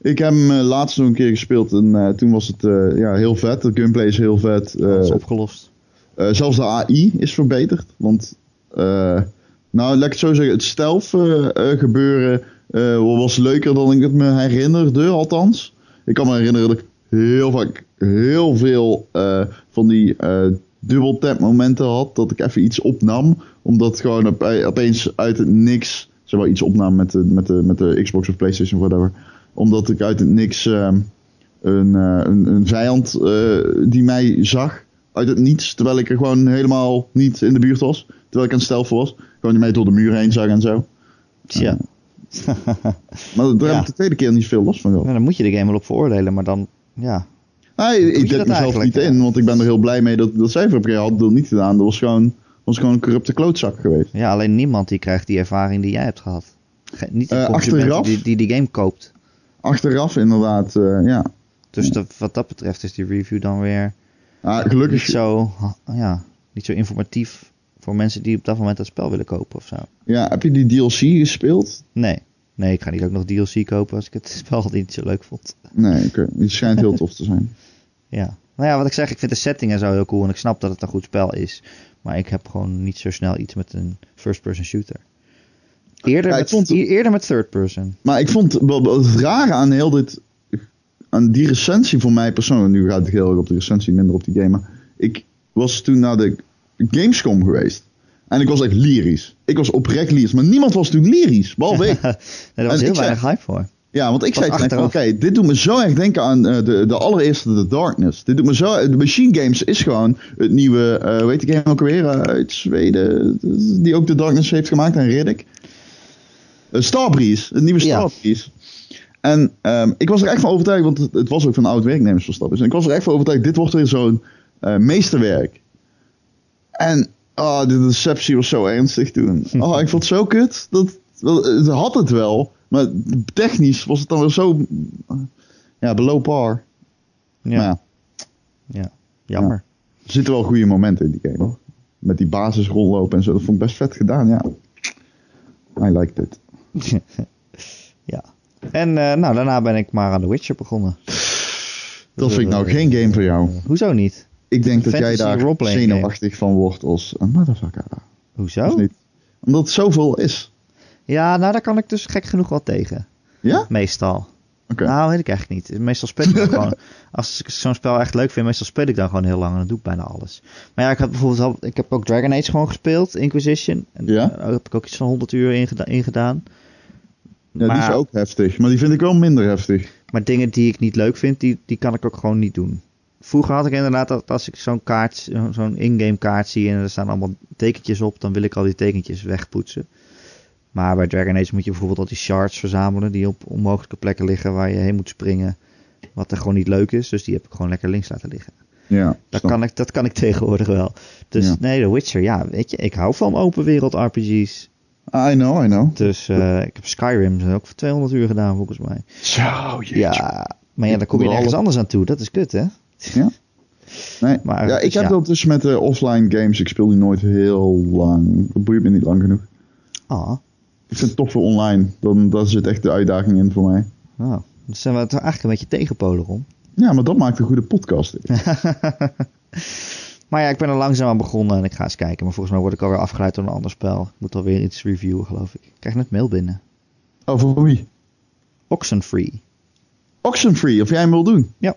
Ik heb hem laatst nog een keer gespeeld en toen was het ja, heel vet. De gameplay is heel vet. Dat is opgelost. zelfs de AI is verbeterd. Want, nou, laat ik het zo zeggen, het stealth gebeuren was leuker dan ik het me herinnerde, althans. Ik kan me herinneren dat ik heel vaak heel veel eh, van die eh dubbel tap momenten had. Dat ik even iets opnam. Omdat gewoon op, opeens uit het niks, zeg maar iets opnam met de, met, de, met de Xbox of Playstation of whatever. Omdat ik uit het niks ehm, een, eh, een, een vijand eh, die mij zag uit het niets, terwijl ik er gewoon helemaal niet in de buurt was. Terwijl ik aan het stelven was. Gewoon die mij door de muur heen zag en zo. Tja. Maar daar Ja. heb ik de tweede keer niet veel last van gehad. Nou, dan moet je de game wel op veroordelen, maar dan, ja. Nee, je ik dat denk mezelf niet ja? in, want ik ben er heel blij mee dat dat cijfer. Dat had ik niet gedaan. Dat was gewoon, was gewoon een corrupte klootzak geweest. Ja, alleen niemand die krijgt die ervaring die jij hebt gehad. Ge- niet de Eh, achteraf? die, die die game koopt. Achteraf inderdaad, eh, ja. Dus de- wat dat betreft is die review dan weer Ah, niet gelukkig, zo, ha- ja, niet zo informatief voor mensen die op dat moment dat spel willen kopen of zo. ja, heb je die DLC gespeeld? Nee. Nee, ik ga niet ook nog DLC kopen als ik het [laughs] spel niet zo leuk vond. Nee, oké. Het schijnt heel tof te zijn. [laughs] Ja. Nou ja, wat ik zeg, ik vind de setting en zo heel cool en ik snap dat het een goed spel is. Maar ik heb gewoon niet zo snel iets met een first-person shooter. Eerder, Ja, met, vond- eerder met third-person. Maar ik vond het rare aan heel dit. aan die recensie voor mij persoonlijk. Nu gaat het heel erg op de recensie, minder op die game. Maar ik was toen naar de Gamescom geweest. En ik was echt lyrisch. Ik was oprecht lyrisch. Maar niemand was toen lyrisch. Behalve ik. nee, [laughs] daar was En heel weinig hype voor. Ja, want ik zei van, oké, dit doet me zo erg denken aan eh, de, de allereerste The Darkness. Dit doet me zo... De Machine Games is gewoon het nieuwe... eh weet ik game ook weer eh, uit Zweden. Die ook The Darkness heeft gemaakt. En Riddick. Uh, Starbreeze. Het nieuwe Ja. Starbreeze. En ehm, ik was er echt van overtuigd, want het, het was ook van oud werknemers van Starbreeze. En ik was er echt van overtuigd, dit wordt weer zo'n eh, meesterwerk. En oh, de deceptie was zo ernstig toen. Oh, [laughs] ik vond het zo kut. Dat, het had het wel. Maar technisch was het dan weer zo... Ja, below par. Ja, Maar ja, ja. jammer. er zitten wel goede momenten in die game hoor. Met die basis rondlopen en zo. Dat vond ik best vet gedaan, ja. I liked it. [laughs] Ja. En eh, nou, daarna ben ik maar aan The Witcher begonnen. Dat vind ik nou geen game voor jou. Eh, hoezo niet? Ik denk dat jij daar zenuwachtig van wordt als een motherfucker. Hoezo? Niet? Omdat het zoveel is. Ja, nou daar kan ik dus gek genoeg wel tegen. Ja? Meestal. Nou, weet ik echt niet. Meestal speel ik dan gewoon. [laughs] Als ik zo'n spel echt leuk vind, meestal speel ik dan gewoon heel lang en dan doe ik bijna alles. Maar ja, ik heb bijvoorbeeld al, ik heb ook Dragon Age gewoon gespeeld, Inquisition. En Ja? daar heb ik ook iets van 100 uur in, geda- in gedaan. Ja, maar, die is ook heftig. Maar die vind ik wel minder heftig. maar dingen die ik niet leuk vind, die, die kan ik ook gewoon niet doen. Vroeger had ik inderdaad dat als ik zo'n kaart, zo- zo'n in-game kaart zie en er staan allemaal tekentjes op, dan wil ik al die tekentjes wegpoetsen. Maar bij Dragon Age moet je bijvoorbeeld al die shards verzamelen die op onmogelijke plekken liggen waar je heen moet springen. Wat er gewoon niet leuk is, dus die heb ik gewoon lekker links laten liggen. Ja. Dat kan, ik, dat kan ik [laughs] tegenwoordig wel. Dus Ja. nee, The Witcher, ja, weet je, ik hou van open wereld RPG's. I know, I know. Dus eh, ik heb Skyrim ook voor 200 uur gedaan volgens mij. Zo, jeetje. Ja, maar ja, dan kom je nergens anders aan toe. Dat is kut, hè? Nee. Maar, ja, ik heb ja. dat dus met de offline games. Ik speel die nooit heel lang. Dat boeit me niet lang genoeg. Ah, Ik vind het toch voor online. Dan, daar zit echt de uitdaging in voor mij. nou, dus zijn we het eigenlijk een beetje tegenpolen om. Ja, maar dat maakt een goede podcast. [laughs] Maar ja, ik ben er langzaam aan begonnen en ik ga eens kijken. Maar volgens mij word ik alweer afgeleid door een ander spel. Ik moet alweer iets reviewen, geloof ik. Ik krijg net mail binnen. Oh, voor wie? Oxenfree. Oxenfree, of jij hem wil doen? Ja.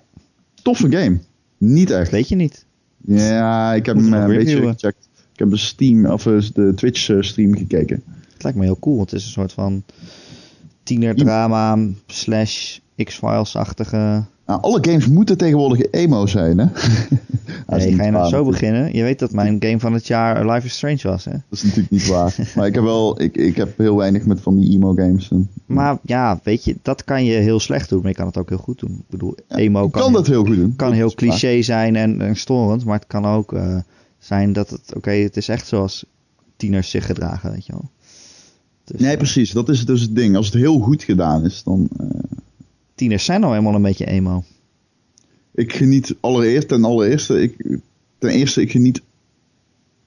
Toffe game. Niet echt. Weet je niet. Ja, ik heb Moet hem een beetje reviewen. gecheckt. Ik heb de Steam, of eh, de Twitch eh, stream gekeken. Het lijkt me heel cool. Het is een soort van tienerdrama slash X-Files-achtige... Nou, alle games moeten tegenwoordig emo zijn, hè? [laughs] Nee, ga je nou zo beginnen? Je weet dat mijn game van het jaar Life is Strange was, hè? Dat is natuurlijk niet waar. maar ik heb wel, ik, ik heb heel weinig met van die emo games. En, Maar ja, weet je, dat kan je heel slecht doen, maar je kan het ook heel goed doen. Ik bedoel, emo kan, kan, dat heel goed doen. kan Dat heel waar. cliché zijn en, en storend, maar het kan ook eh, zijn dat het, oké, het is echt zoals tieners zich gedragen, weet je wel. Dus, Nee, eh, precies. Dat is dus het ding. Als het heel goed gedaan is, dan... eh, tieners zijn nou eenmaal een beetje emo. ik geniet allereerst, ten allereerste... Ik, ten eerste, ik geniet...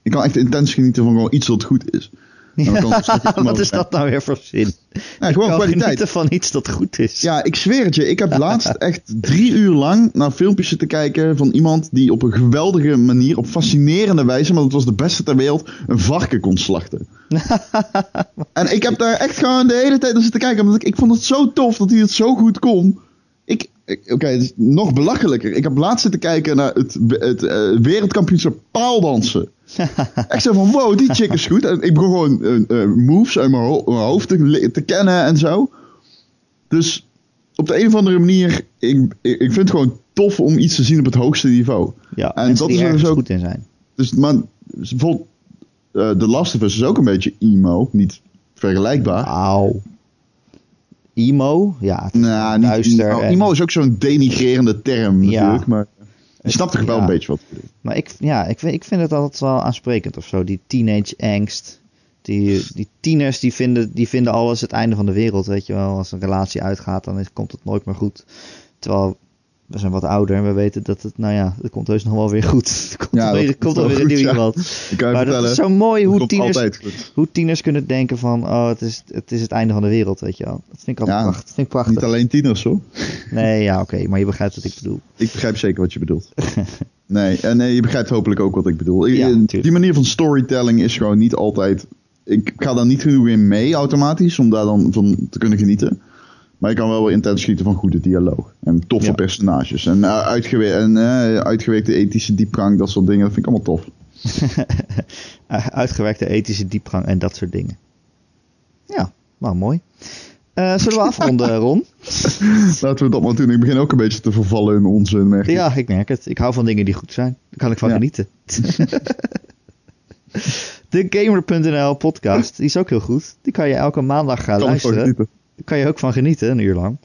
Ik kan echt intens genieten van gewoon iets dat goed is. [laughs] Wat is dat nou weer voor zin? Nee, gewoon kan kwaliteit. van iets dat goed is. Ja, ik zweer het je. Ik heb [laughs] laatst echt drie uur lang naar filmpjes zitten kijken van iemand die op een geweldige manier, op fascinerende wijze, maar dat was de beste ter wereld, een varken kon slachten. [laughs] en ik heb daar echt gewoon de hele tijd naar zitten kijken, omdat ik, ik vond het zo tof dat hij het zo goed kon. Ik, Oké, is nog belachelijker. Ik heb laatst zitten kijken naar het, het eh, wereldkampioenschap paaldansen. [laughs] Echt zo van, wow, die chick is goed. En ik begon gewoon eh, eh, moves uit mijn, ho- mijn hoofd te, kennen en zo. Dus op de een of andere manier, ik, ik, ik vind het gewoon tof om iets te zien op het hoogste niveau. Ja, En dat is ergens dus ook- goed in zijn. Dus, maar bijvoorbeeld, eh The Last of Us is ook een beetje emo, niet vergelijkbaar. Auw. Emo? Ja, het- Nou, niet emo. en- Emo is ook zo'n denigrerende term Ja. natuurlijk, maar je snapt toch wel Ja. een beetje wat ik. Maar ik, ja, ik, vind- ik vind het altijd wel aansprekend of zo. Die teenage angst. Die, die tieners die vinden, die vinden alles het einde van de wereld. Weet je wel, als een relatie uitgaat, dan komt het nooit meer goed. Terwijl we zijn wat ouder en we weten dat het, nou ja, het komt heus nog wel weer goed. [laughs] Er komt Ja, alweer, dat er komt alweer een goed, nieuw iemand. [laughs] Ik kan je Maar dat is zo mooi het hoe tieners, hoe tieners kunnen denken van, oh, het is, het is het einde van de wereld, weet je wel. Dat vind ik altijd Ja, prachtig. Dat vind ik prachtig. Niet alleen tieners hoor. Nee, ja, oké, maar je begrijpt wat ik bedoel. [laughs] Ik begrijp zeker wat je bedoelt. nee, en nee, je begrijpt hopelijk ook wat ik bedoel. Ja, Eh, die manier van storytelling is gewoon niet altijd. Ik ga daar niet genoeg in mee automatisch om daar dan van te kunnen genieten. Maar ik kan wel weer intens genieten van goede dialoog. En toffe Ja. personages. En, uh, uitgewe en eh, uitgewerkte ethische diepgang, dat soort dingen. Dat vind ik allemaal tof. [laughs] Uitgewerkte ethische diepgang en dat soort dingen. Ja, nou mooi. Eh, zullen we afronden, [laughs] Ron? Laten we dat maar doen. Ik begin ook een beetje te vervallen in onzin. merk. Ja, ik merk het. Ik hou van dingen die goed zijn. Daar kan ik van Ja. genieten. [laughs] De Gamer.nl podcast, die is ook heel goed. Die kan je elke maandag gaan Kan luisteren. Kan je ook van genieten, een uur lang.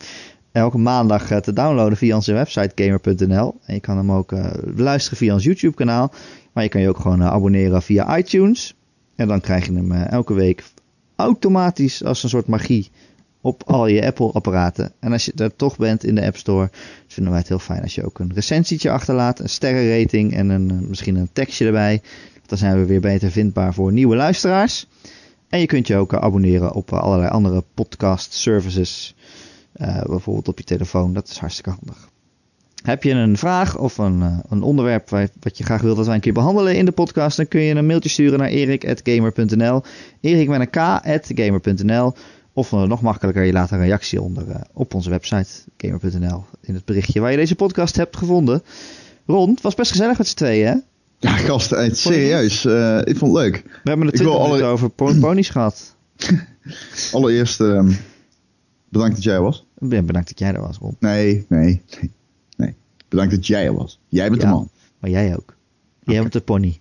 Elke maandag eh, te downloaden via onze website gamer.nl. En je kan hem ook eh, beluisteren via ons YouTube kanaal. Maar je kan je ook gewoon abonneren via iTunes. En dan krijg je hem elke week automatisch als een soort magie op al je Apple-apparaten. En als je er toch bent in de App Store, vinden wij het heel fijn als je ook een recensietje achterlaat, een sterrenrating en een, misschien een tekstje erbij. Dan zijn we weer beter vindbaar voor nieuwe luisteraars. En je kunt je ook abonneren op allerlei andere podcast services. Uh, bijvoorbeeld op je telefoon. Dat is hartstikke handig. Heb je een vraag of een, een onderwerp wat je graag wilt dat wij een keer behandelen in de podcast, dan kun je een mailtje sturen naar erik.gamer.nl. Erik met een k.gamer.nl. Of nog makkelijker, je laat een reactie onder op onze website gamer.nl in het berichtje waar je deze podcast hebt gevonden. Ron, het was best gezellig met z'n tweeën, hè? Ja, gasten, serieus. Uh, ik vond het leuk. We hebben het twintig alle... over ponies [clears throat] gehad. Allereerst um, bedankt dat jij er was. Ben bedankt dat jij er was, Ron. Nee, nee, nee. Bedankt dat jij er was. Jij bent de man. Maar jij ook. Jij okay. bent de pony.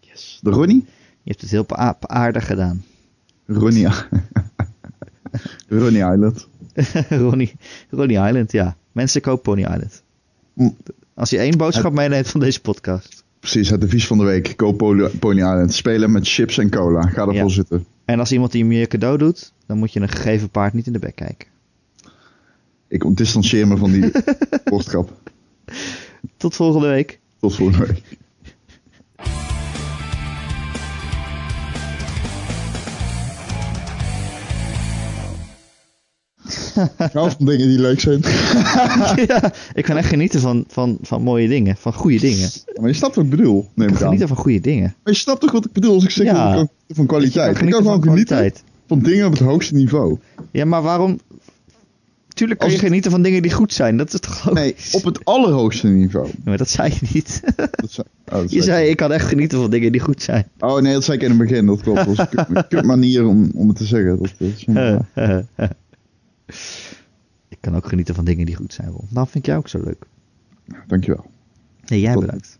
Yes. De Ronnie? Je hebt het heel aardig gedaan. Ronnie. [laughs] Ronnie Island. [laughs] Ronnie, Ronnie Island, ja. Mensen kopen Pony Island. Mm. Als je één boodschap meeneemt van deze podcast. Precies, het advies van de week. Koop Pony Island. Spelen met chips en cola. Ga ervoor ja. zitten. En als iemand die je cadeau doet, dan moet je een gegeven paard niet in de bek kijken. Ik distancieer me van die [laughs] boodschap. Tot volgende week. Tot volgende week. [laughs] Ik hou van dingen die leuk zijn. [laughs] ja, ik kan echt genieten van, van, van mooie dingen, van goede dingen. maar je snapt wat ik bedoel, neem ik, ik genieten van goede dingen. Maar je snapt toch wat ik bedoel als ik zeg ja. van kwaliteit. Ik kan gewoon genieten van dingen op het hoogste niveau. Ja, maar waarom... Tuurlijk kan je genieten van dingen die goed zijn. Dat is toch Nee, op het allerhoogste niveau. maar dat zei je niet. [laughs] dat zei... Oh, dat je zei, ik kan echt genieten van dingen die goed zijn. Oh nee, dat zei ik in het begin. Dat klopt. Dat was een kut manier om, om het te zeggen. Dat, dat is ik kan ook genieten van dingen die goed zijn, Ron. Dan vind jij ook zo leuk. Dankjewel. Nee, jij bedankt.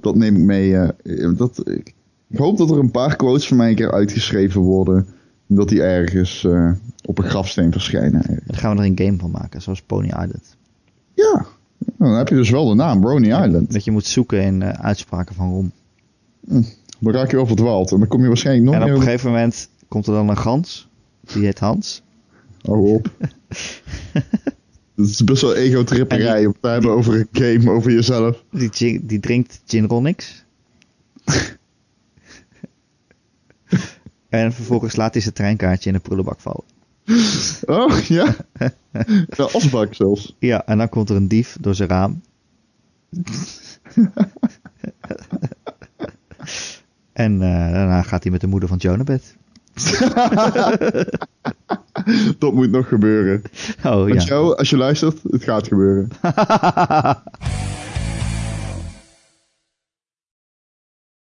Dat neem ik mee. Uh, dat, ik, ik, hoop dat er een paar quotes van mij een keer uitgeschreven worden. Dat die ergens uh, op een grafsteen verschijnen. Dan gaan we er een game van maken, zoals Pony Island. Ja, dan heb je dus wel de naam, Brony Island. Dat je moet zoeken in uh, uitspraken van Rom. Hm, dan raak je wel verdwaald en dan kom je waarschijnlijk nog En op een gegeven moment komt er dan een gans, die heet Hans. Hou op. [laughs] Het is best wel ego-tripperij om te hebben over een game, over jezelf. Die, die drinkt gin Ronix. [laughs] en vervolgens laat hij zijn treinkaartje in een prullenbak vallen. Oh, ja. [laughs] De asbak zelfs. Ja, en dan komt er een dief door zijn raam. en uh, daarna gaat hij met de moeder van Joe naar bed. [laughs] dat moet nog gebeuren. Oh, Want ja. als je luistert, het gaat gebeuren. [laughs]